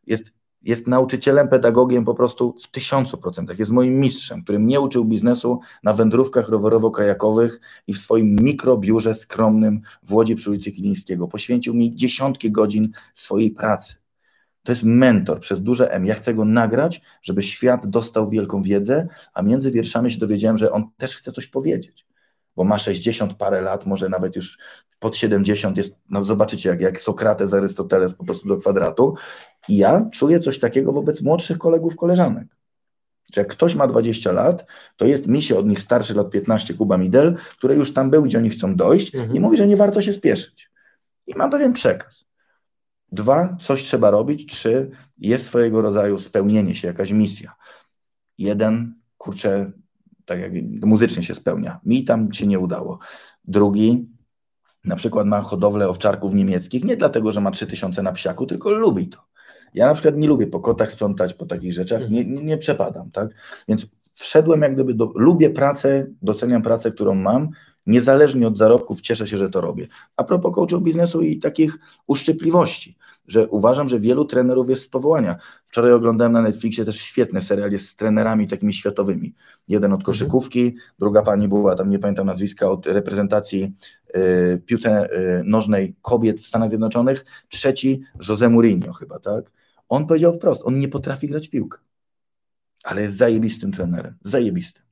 jest jest nauczycielem, pedagogiem po prostu w tysiącu procentach. Jest moim mistrzem, który mnie uczył biznesu na wędrówkach rowerowo-kajakowych i w swoim mikrobiurze skromnym w Łodzi przy ulicy Kilińskiego. Poświęcił mi dziesiątki godzin swojej pracy. To jest mentor przez duże M. Ja chcę go nagrać, żeby świat dostał wielką wiedzę, a między wierszami się dowiedziałem, że on też chce coś powiedzieć bo ma 60 parę lat, może nawet już pod 70 jest, no zobaczycie, jak, jak Sokrates, Arystoteles po prostu do kwadratu. I ja czuję coś takiego wobec młodszych kolegów, koleżanek. Że jak ktoś ma 20 lat, to jest mi się od nich starszy lat 15 Kuba Midel, który już tam był, gdzie oni chcą dojść mhm. i mówi, że nie warto się spieszyć. I mam pewien przekaz. Dwa, coś trzeba robić. Trzy, jest swojego rodzaju spełnienie się, jakaś misja. Jeden, kurczę, tak jak muzycznie się spełnia. Mi tam się nie udało. Drugi na przykład ma hodowlę owczarków niemieckich, nie dlatego, że ma 3000 na psiaku, tylko lubi to. Ja na przykład nie lubię po kotach sprzątać, po takich rzeczach, nie, nie, nie przepadam, tak? Więc wszedłem jak gdyby do, lubię pracę, doceniam pracę, którą mam, niezależnie od zarobków, cieszę się, że to robię. A propos coachów biznesu i takich uszczypliwości, że uważam, że wielu trenerów jest z powołania. Wczoraj oglądałem na Netflixie też świetny serial jest z trenerami takimi światowymi. Jeden od koszykówki, druga pani była, tam nie pamiętam nazwiska, od reprezentacji y, piłce y, nożnej kobiet w Stanach Zjednoczonych, trzeci Jose Mourinho chyba, tak? On powiedział wprost, on nie potrafi grać piłkę, ale jest zajebistym trenerem, zajebistym.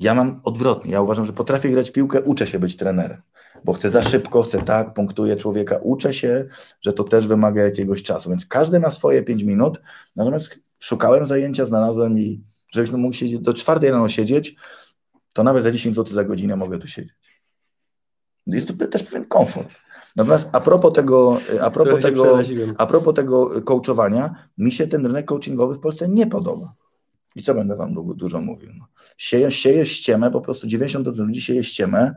Ja mam odwrotnie. Ja uważam, że potrafię grać piłkę, uczę się być trenerem, bo chcę za szybko, chcę tak, punktuję człowieka, uczę się, że to też wymaga jakiegoś czasu. Więc każdy ma swoje 5 minut. Natomiast szukałem zajęcia, znalazłem i żebyśmy mógł siedzieć do czwartej rano siedzieć, to nawet za 10 zł za godzinę mogę tu siedzieć. Jest to też pewien komfort. Natomiast a propos tego, a propos tego, a propos tego coachowania, mi się ten rynek coachingowy w Polsce nie podoba. I co będę wam dużo mówił? No. Sieje, sieje ściemę, po prostu 90% ludzi sieje ściemę,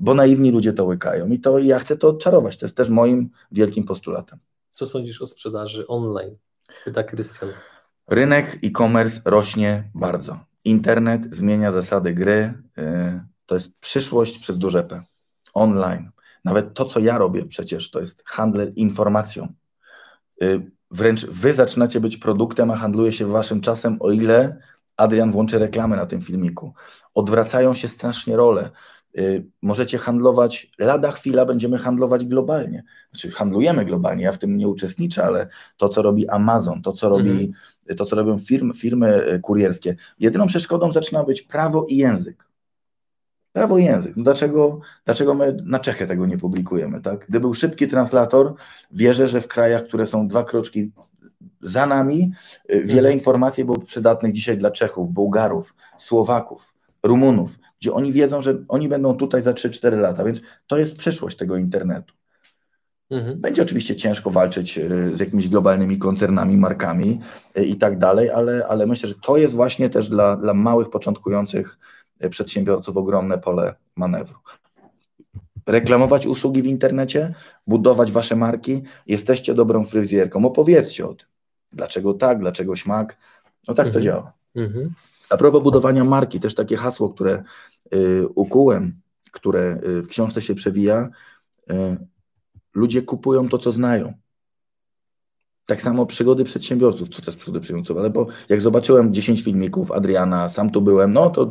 bo naiwni ludzie to łykają. I to ja chcę to odczarować. To jest też moim wielkim postulatem. Co sądzisz o sprzedaży online? Pyta Krystian. Rynek e-commerce rośnie bardzo. Internet zmienia zasady gry. Y, to jest przyszłość przez duże P. Online. Nawet to, co ja robię przecież, to jest handel informacją. Wręcz wy zaczynacie być produktem, a handluje się waszym czasem, o ile Adrian włączy reklamy na tym filmiku. Odwracają się strasznie role. Y, możecie handlować, lada chwila będziemy handlować globalnie. Znaczy handlujemy globalnie, ja w tym nie uczestniczę, ale to, co robi Amazon, to, co, robi, mhm. to, co robią firmy, firmy kurierskie, jedyną przeszkodą zaczyna być prawo i język. Prawo i język. No dlaczego, dlaczego my na Czechy tego nie publikujemy? Tak? Gdy był szybki translator, wierzę, że w krajach, które są dwa kroczki za nami, y, wiele mhm. informacji byłoby przydatnych dzisiaj dla Czechów, Bułgarów, Słowaków, Rumunów, gdzie oni wiedzą, że oni będą tutaj za 3-4 lata, więc to jest przyszłość tego internetu. Mhm. Będzie oczywiście ciężko walczyć y, z jakimiś globalnymi koncernami, markami y, i tak dalej, ale, ale myślę, że to jest właśnie też dla, dla małych, początkujących przedsiębiorców ogromne pole manewru. Reklamować usługi w internecie, budować wasze marki, jesteście dobrą fryzjerką, opowiedzcie o tym. Dlaczego tak, dlaczego śmak? No tak mhm. to działa. Mhm. A propos budowania marki, też takie hasło, które y, ukułem, które y, w książce się przewija, y, ludzie kupują to, co znają. Tak samo przygody przedsiębiorców, co to jest przygody przedsiębiorców, ale bo jak zobaczyłem 10 filmików Adriana, sam tu byłem, no to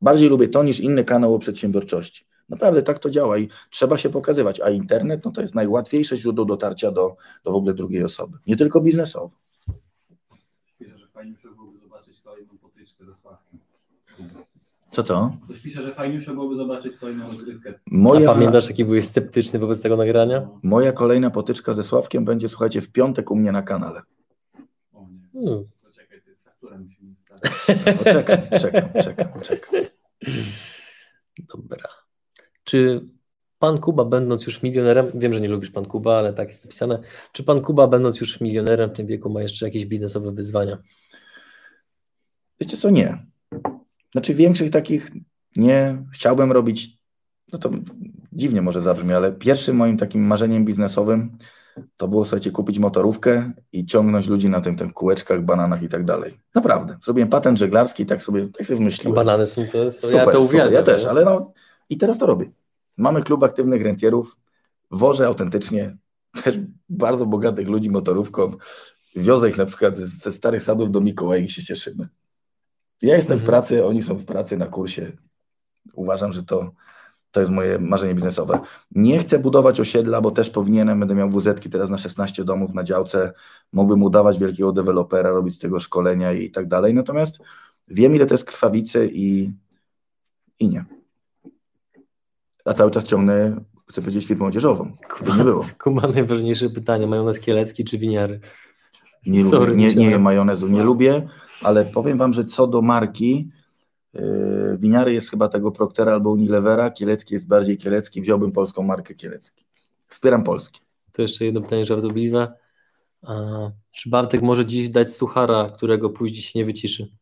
Bardziej lubię to niż inny kanał o przedsiębiorczości. Naprawdę tak to działa i trzeba się pokazywać, a internet no to jest najłatwiejsze źródło dotarcia do, do w ogóle drugiej osoby, nie tylko biznesowo. Pisze, że fajnie byłoby zobaczyć kolejną potyczkę ze Sławkiem. Co, co? Ktoś pisze, że fajnie byłoby zobaczyć kolejną rozgrywkę. Moja... A pamiętasz, jaki byłeś sceptyczny wobec tego nagrania? Moja kolejna potyczka ze Sławkiem będzie, słuchajcie, w piątek u mnie na kanale. O nie. No. Musimy Poczekam, czekam, czekam, czekam. Dobra. Czy pan Kuba, będąc już milionerem, wiem, że nie lubisz pan Kuba, ale tak jest napisane, czy pan Kuba, będąc już milionerem w tym wieku, ma jeszcze jakieś biznesowe wyzwania? Wiecie co, nie. Znaczy większych takich nie chciałbym robić, no to dziwnie może zabrzmi, ale pierwszym moim takim marzeniem biznesowym to było, słuchajcie, kupić motorówkę i ciągnąć ludzi na tym, tym kółeczkach, bananach i tak dalej. Naprawdę. Zrobiłem patent żeglarski i tak sobie, tak sobie wymyśliłem. Banany są to, Super, ja to uwielbiam. Ja też, ale no i teraz to robię. Mamy klub aktywnych rentierów, wożę autentycznie też bardzo bogatych ludzi motorówką, wiozę ich na przykład ze starych sadów do Mikołaja i się cieszymy. Ja jestem w Mhm. pracy, oni są w pracy na kursie. Uważam, że to, to jest moje marzenie biznesowe. Nie chcę budować osiedla, bo też powinienem, będę miał wz teraz na 16 domów na działce, mógłbym udawać wielkiego dewelopera, robić z tego szkolenia i tak dalej. Natomiast wiem, ile to jest krwawicy i, i nie. A cały czas ciągnę, chcę powiedzieć, firmę odzieżową. By nie było. Kuba, najważniejsze pytanie, majonez kielecki czy winiary? Nie, Sorry, lubię, nie, nie majonezu, nie lubię, ale powiem wam, że co do marki, winiary jest chyba tego Proctera albo Unilevera, Kielecki jest bardziej Kielecki, wziąłbym polską markę Kielecki. Wspieram Polskie. To jeszcze jedno pytanie żartobliwe. A, czy Bartek może dziś dać suchara, którego później się nie wyciszy?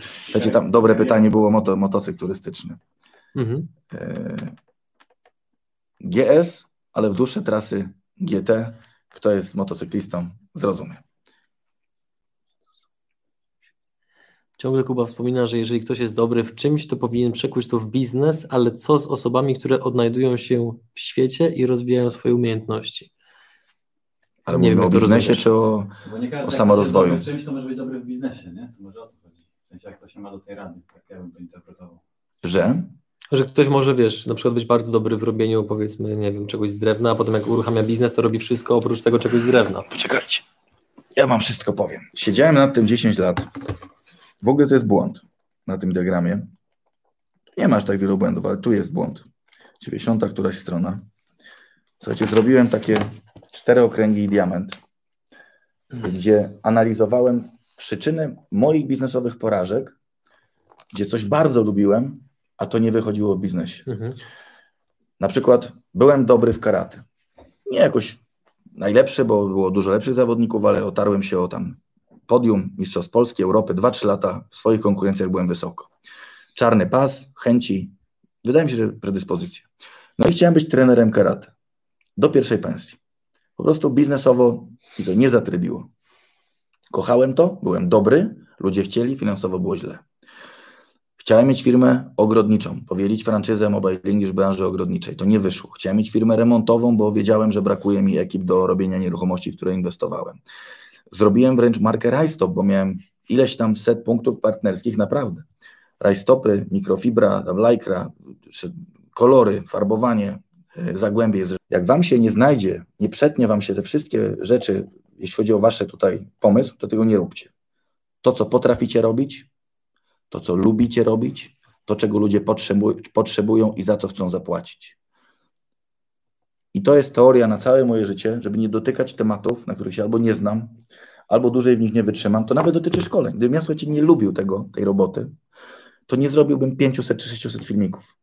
Słuchajcie, tam dobre pytanie było moto, motocykl turystyczny. Mhm. Yy, GS, ale w dłuższe trasy GT. Kto jest motocyklistą, zrozumie. Ciągle Kuba wspomina, że jeżeli ktoś jest dobry w czymś, to powinien przekuć to w biznes, ale co z osobami, które odnajdują się w świecie i rozwijają swoje umiejętności? Ale Nie wiem, o biznesie czy o... Bo nie każdy, O samorozwoju. jest dobry w czymś, to może być dobry w biznesie, nie? To może o to chodzi. W sensie, jak to się ma do tej rady. Tak ja bym to interpretował. Że? Że ktoś może, wiesz, na przykład być bardzo dobry w robieniu, powiedzmy, nie wiem, czegoś z drewna, a potem jak uruchamia biznes, to robi wszystko oprócz tego czegoś z drewna. Poczekajcie. Ja wam wszystko powiem. Siedziałem nad tym 10 lat. W ogóle to jest błąd na tym diagramie. Nie masz tak wielu błędów, ale tu jest błąd. 90 któraś strona. Słuchajcie, zrobiłem takie cztery okręgi i diament, gdzie analizowałem przyczyny moich biznesowych porażek, gdzie coś bardzo lubiłem, a to nie wychodziło w biznesie. Mhm. Na przykład byłem dobry w karate. Nie jakoś najlepszy, bo było dużo lepszych zawodników, ale otarłem się o tam podium Mistrzostw Polski, Europy, 2-3 lata w swoich konkurencjach byłem wysoko. Czarny pas, chęci, wydaje mi się, że predyspozycje. No i chciałem być trenerem karate do pierwszej pensji. Po prostu biznesowo mi to nie zatrybiło. Kochałem to, byłem dobry, ludzie chcieli, finansowo było źle. Chciałem mieć firmę ogrodniczą, powielić franczyzę Mobile English branży ogrodniczej. To nie wyszło. Chciałem mieć firmę remontową, bo wiedziałem, że brakuje mi ekip do robienia nieruchomości, w które inwestowałem. Zrobiłem wręcz markę Rajstop, bo miałem ileś tam set punktów partnerskich naprawdę. Rajstopy, mikrofibra, lajkra, kolory, farbowanie, y, zagłębie. Jak wam się nie znajdzie, nie przetnie wam się te wszystkie rzeczy, jeśli chodzi o wasze tutaj pomysł, to tego nie róbcie. To, co potraficie robić, to, co lubicie robić, to, czego ludzie potrzebują, potrzebują i za co chcą zapłacić. I to jest teoria na całe moje życie, żeby nie dotykać tematów, na których się albo nie znam, albo dłużej w nich nie wytrzymam. To nawet dotyczy szkoleń. Gdybym ja słuchajcie, nie lubił tego, tej roboty, to nie zrobiłbym 500 czy 600 filmików.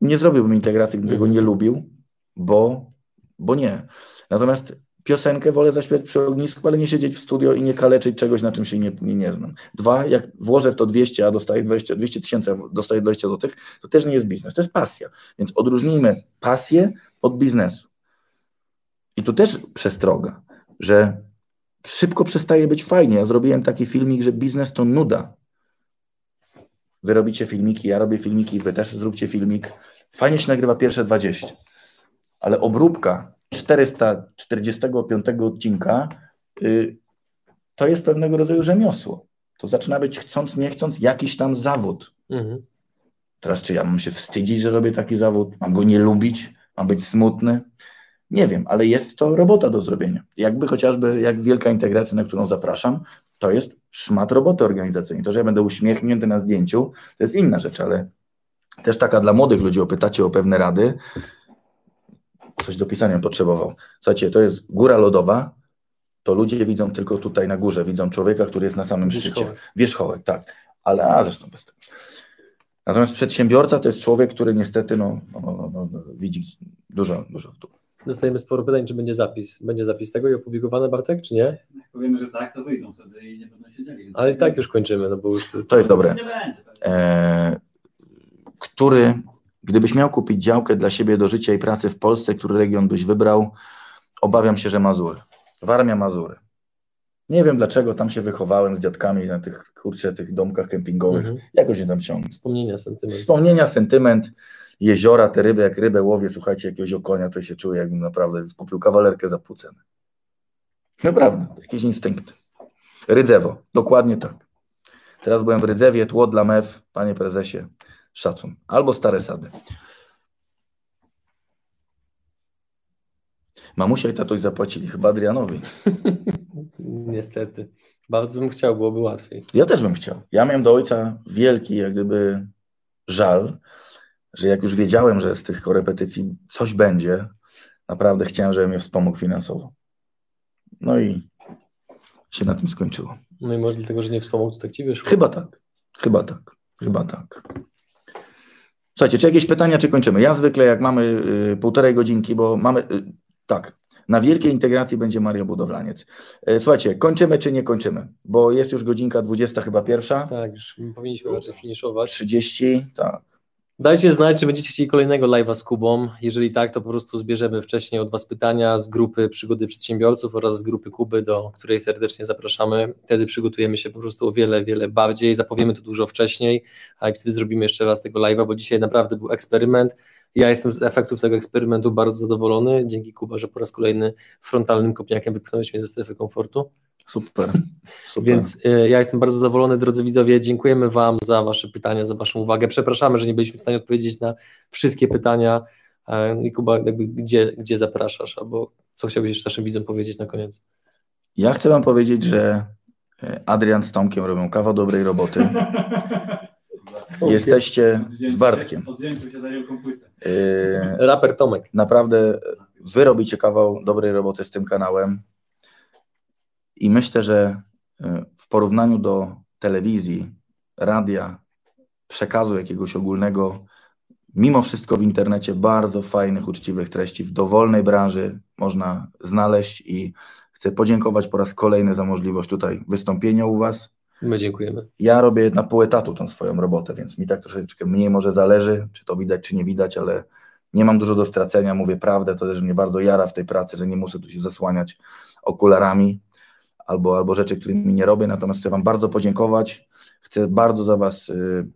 Nie zrobiłbym integracji, gdybym tego nie lubił, bo, bo nie. Natomiast piosenkę wolę zaśpiewać przy ognisku, ale nie siedzieć w studio i nie kaleczyć czegoś, na czym się nie, nie, nie znam. Dwa, jak włożę w to 200, a dostaję 20, 200 tysięcy, dostaję 20 złotych, to też nie jest biznes, to jest pasja. Więc odróżnijmy pasję od biznesu. I tu też przestroga, że szybko przestaje być fajnie. Ja zrobiłem taki filmik, że biznes to nuda. Wy robicie filmiki, ja robię filmiki, wy też zróbcie filmik. Fajnie się nagrywa pierwsze 20, ale obróbka 445 odcinka y, to jest pewnego rodzaju rzemiosło. To zaczyna być chcąc, nie chcąc jakiś tam zawód. Mhm. Teraz czy ja mam się wstydzić, że robię taki zawód? Mam go nie lubić? Mam być smutny? Nie wiem, ale jest to robota do zrobienia. Jakby chociażby, jak wielka integracja, na którą zapraszam, to jest szmat roboty organizacyjnej. To, że ja będę uśmiechnięty na zdjęciu, to jest inna rzecz, ale też taka dla młodych ludzi, opytacie o pewne rady, coś do pisania potrzebował. Słuchajcie, to jest góra lodowa, to ludzie widzą tylko tutaj na górze, widzą człowieka, który jest na samym szczycie. Wierzchołek. Wierzchołek, tak. Ale a zresztą bez tego. Natomiast przedsiębiorca to jest człowiek, który niestety no, no, no, no, no, widzi dużo, dużo w dół. Dostajemy sporo pytań, czy będzie zapis. Będzie zapis tego i opublikowany, Bartek, czy nie? Jak powiemy, że tak, to wyjdą wtedy i nie będą siedzieli. Więc Ale i tak już kończymy, no bo już to, To jest dobre. Nie będzie. E, który Gdybyś miał kupić działkę dla siebie do życia i pracy w Polsce, który region byś wybrał, obawiam się, że Mazury. Warmia Mazury. Nie wiem dlaczego, tam się wychowałem z dziadkami na tych, kurczę, tych domkach kempingowych. Mhm. Jakoś się tam ciągnie. Wspomnienia, sentyment. Wspomnienia, sentyment, jeziora, te ryby, jak rybę łowię, słuchajcie, jakiegoś okonia, to się czuję, jakbym naprawdę kupił kawalerkę za pół ceny. Naprawdę, jakiś instynkt. Rydzewo, dokładnie tak. Teraz byłem w Rydzewie, tło dla mew, panie prezesie, szacun. Albo stare sady. Mamusia i tatuś zapłacili, chyba Adrianowi. Niestety. Bardzo bym chciał, byłoby łatwiej. Ja też bym chciał. Ja miałem do ojca wielki, jak gdyby żal, że jak już wiedziałem, że z tych korepetycji coś będzie, naprawdę chciałem, żeby mnie wspomógł finansowo. No i się na tym skończyło. No i może dlatego, że nie wspomógł, to tak ci wyszło. Chyba tak. Chyba tak. Chyba tak. Słuchajcie, czy jakieś pytania, czy kończymy? Ja zwykle, jak mamy y, półtorej godzinki, bo mamy. Y, tak. Na wielkiej integracji będzie Maria Budowlaniec. Y, słuchajcie, kończymy czy nie kończymy? Bo jest już godzinka 20, chyba pierwsza. Tak, już powinniśmy raczej finiszować. 30, tak. Dajcie znać, czy będziecie chcieli kolejnego live'a z Kubą. Jeżeli tak, to po prostu zbierzemy wcześniej od Was pytania z grupy Przygody Przedsiębiorców oraz z grupy Kuby, do której serdecznie zapraszamy. Wtedy przygotujemy się po prostu o wiele, wiele bardziej, zapowiemy to dużo wcześniej, a wtedy zrobimy jeszcze raz tego live'a, bo dzisiaj naprawdę był eksperyment. Ja jestem z efektów tego eksperymentu bardzo zadowolony. Dzięki Kuba, że po raz kolejny frontalnym kopniakiem wypchnąłeś mnie ze strefy komfortu. Super. Super. Więc y, ja jestem bardzo zadowolony, drodzy widzowie. Dziękujemy Wam za Wasze pytania, za Waszą uwagę. Przepraszamy, że nie byliśmy w stanie odpowiedzieć na wszystkie pytania. I Kuba, jakby gdzie, gdzie zapraszasz, albo co chciałbyś jeszcze naszym widzom powiedzieć na koniec? Ja chcę Wam powiedzieć, że e, Adrian z Tomkiem robią kawał dobrej roboty. Jesteście z Bartkiem. Oddzięczył się za. E, Raper Tomek. Naprawdę Wy robicie kawał dobrej roboty z tym kanałem. I myślę, że e, w porównaniu do telewizji, radia, przekazu jakiegoś ogólnego, mimo wszystko w internecie bardzo fajnych, uczciwych treści w dowolnej branży można znaleźć i chcę podziękować po raz kolejny za możliwość tutaj wystąpienia u Was. My dziękujemy. Ja robię na pół etatu tą swoją robotę, więc mi tak troszeczkę mniej może zależy, czy to widać, czy nie widać, ale nie mam dużo do stracenia, mówię prawdę, to też mnie bardzo jara w tej pracy, że nie muszę tu się zasłaniać okularami albo, albo rzeczy, którymi nie robię, natomiast chcę Wam bardzo podziękować, chcę bardzo za Was, yy,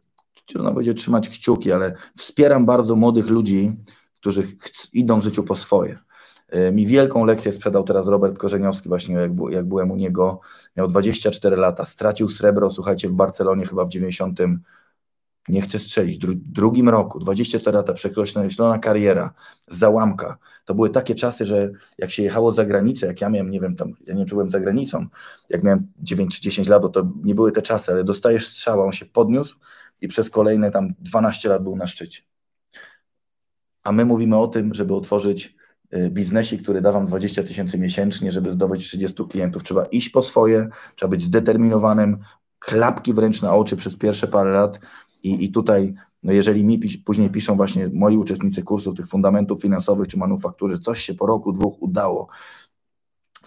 trudno będzie trzymać kciuki, ale wspieram bardzo młodych ludzi, którzy idą w życiu po swoje. Yy, Mi wielką lekcję sprzedał teraz Robert Korzeniowski, właśnie jak, jak byłem u niego, miał 24 lata, stracił srebro, słuchajcie, w Barcelonie chyba w 90 nie chcę strzelić, dru, drugim roku, 24 lata, przekreślona kariera, załamka. To były takie czasy, że jak się jechało za granicę, jak ja miałem, nie wiem, tam, ja nie byłem za granicą, jak miałem 9 czy 10 lat, to nie były te czasy, ale dostajesz strzała, on się podniósł i przez kolejne tam 12 lat był na szczycie. A my mówimy o tym, żeby otworzyć y, biznesik, który da Wam 20 tysięcy miesięcznie, żeby zdobyć 30 klientów. Trzeba iść po swoje, trzeba być zdeterminowanym, klapki wręcz na oczy przez pierwsze parę lat i, i tutaj, no jeżeli mi później piszą właśnie moi uczestnicy kursów tych fundamentów finansowych czy manufaktury, coś się po roku, dwóch udało.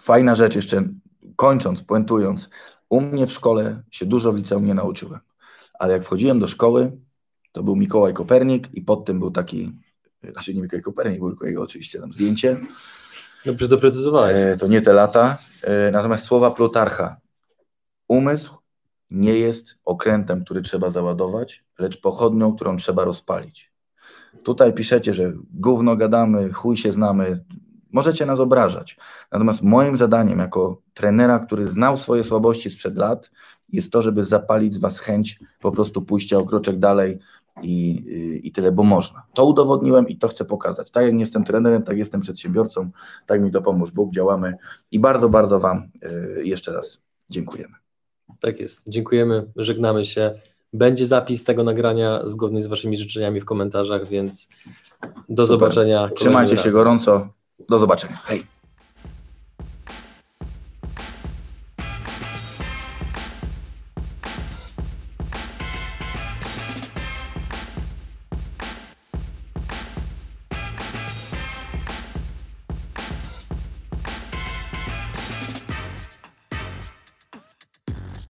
Fajna rzecz jeszcze, kończąc, puentując, u mnie w szkole się dużo w liceum nie nauczyłem, ale jak wchodziłem do szkoły, to był Mikołaj Kopernik i pod tym był taki, znaczy nie Mikołaj Kopernik, był tylko jego oczywiście tam zdjęcie, Dobrze doprecyzowałeś. E, to nie te lata. E, Natomiast słowa Plutarcha. Umysł nie jest okrętem, który trzeba załadować, lecz pochodnią, którą trzeba rozpalić. Tutaj piszecie, że gówno gadamy, chuj się znamy. Możecie nas obrażać. Natomiast moim zadaniem jako trenera, który znał swoje słabości sprzed lat, jest to, żeby zapalić z Was chęć po prostu pójścia o kroczek dalej i, i tyle, bo można. To udowodniłem i to chcę pokazać. Tak jak nie jestem trenerem, tak jestem przedsiębiorcą, tak mi to pomóż Bóg, działamy i bardzo, bardzo Wam y, jeszcze raz dziękujemy. Tak jest. Dziękujemy, żegnamy się. Będzie zapis tego nagrania zgodny z Waszymi życzeniami w komentarzach, więc do Super. zobaczenia. Trzymajcie się razem. gorąco. Do zobaczenia. Hej.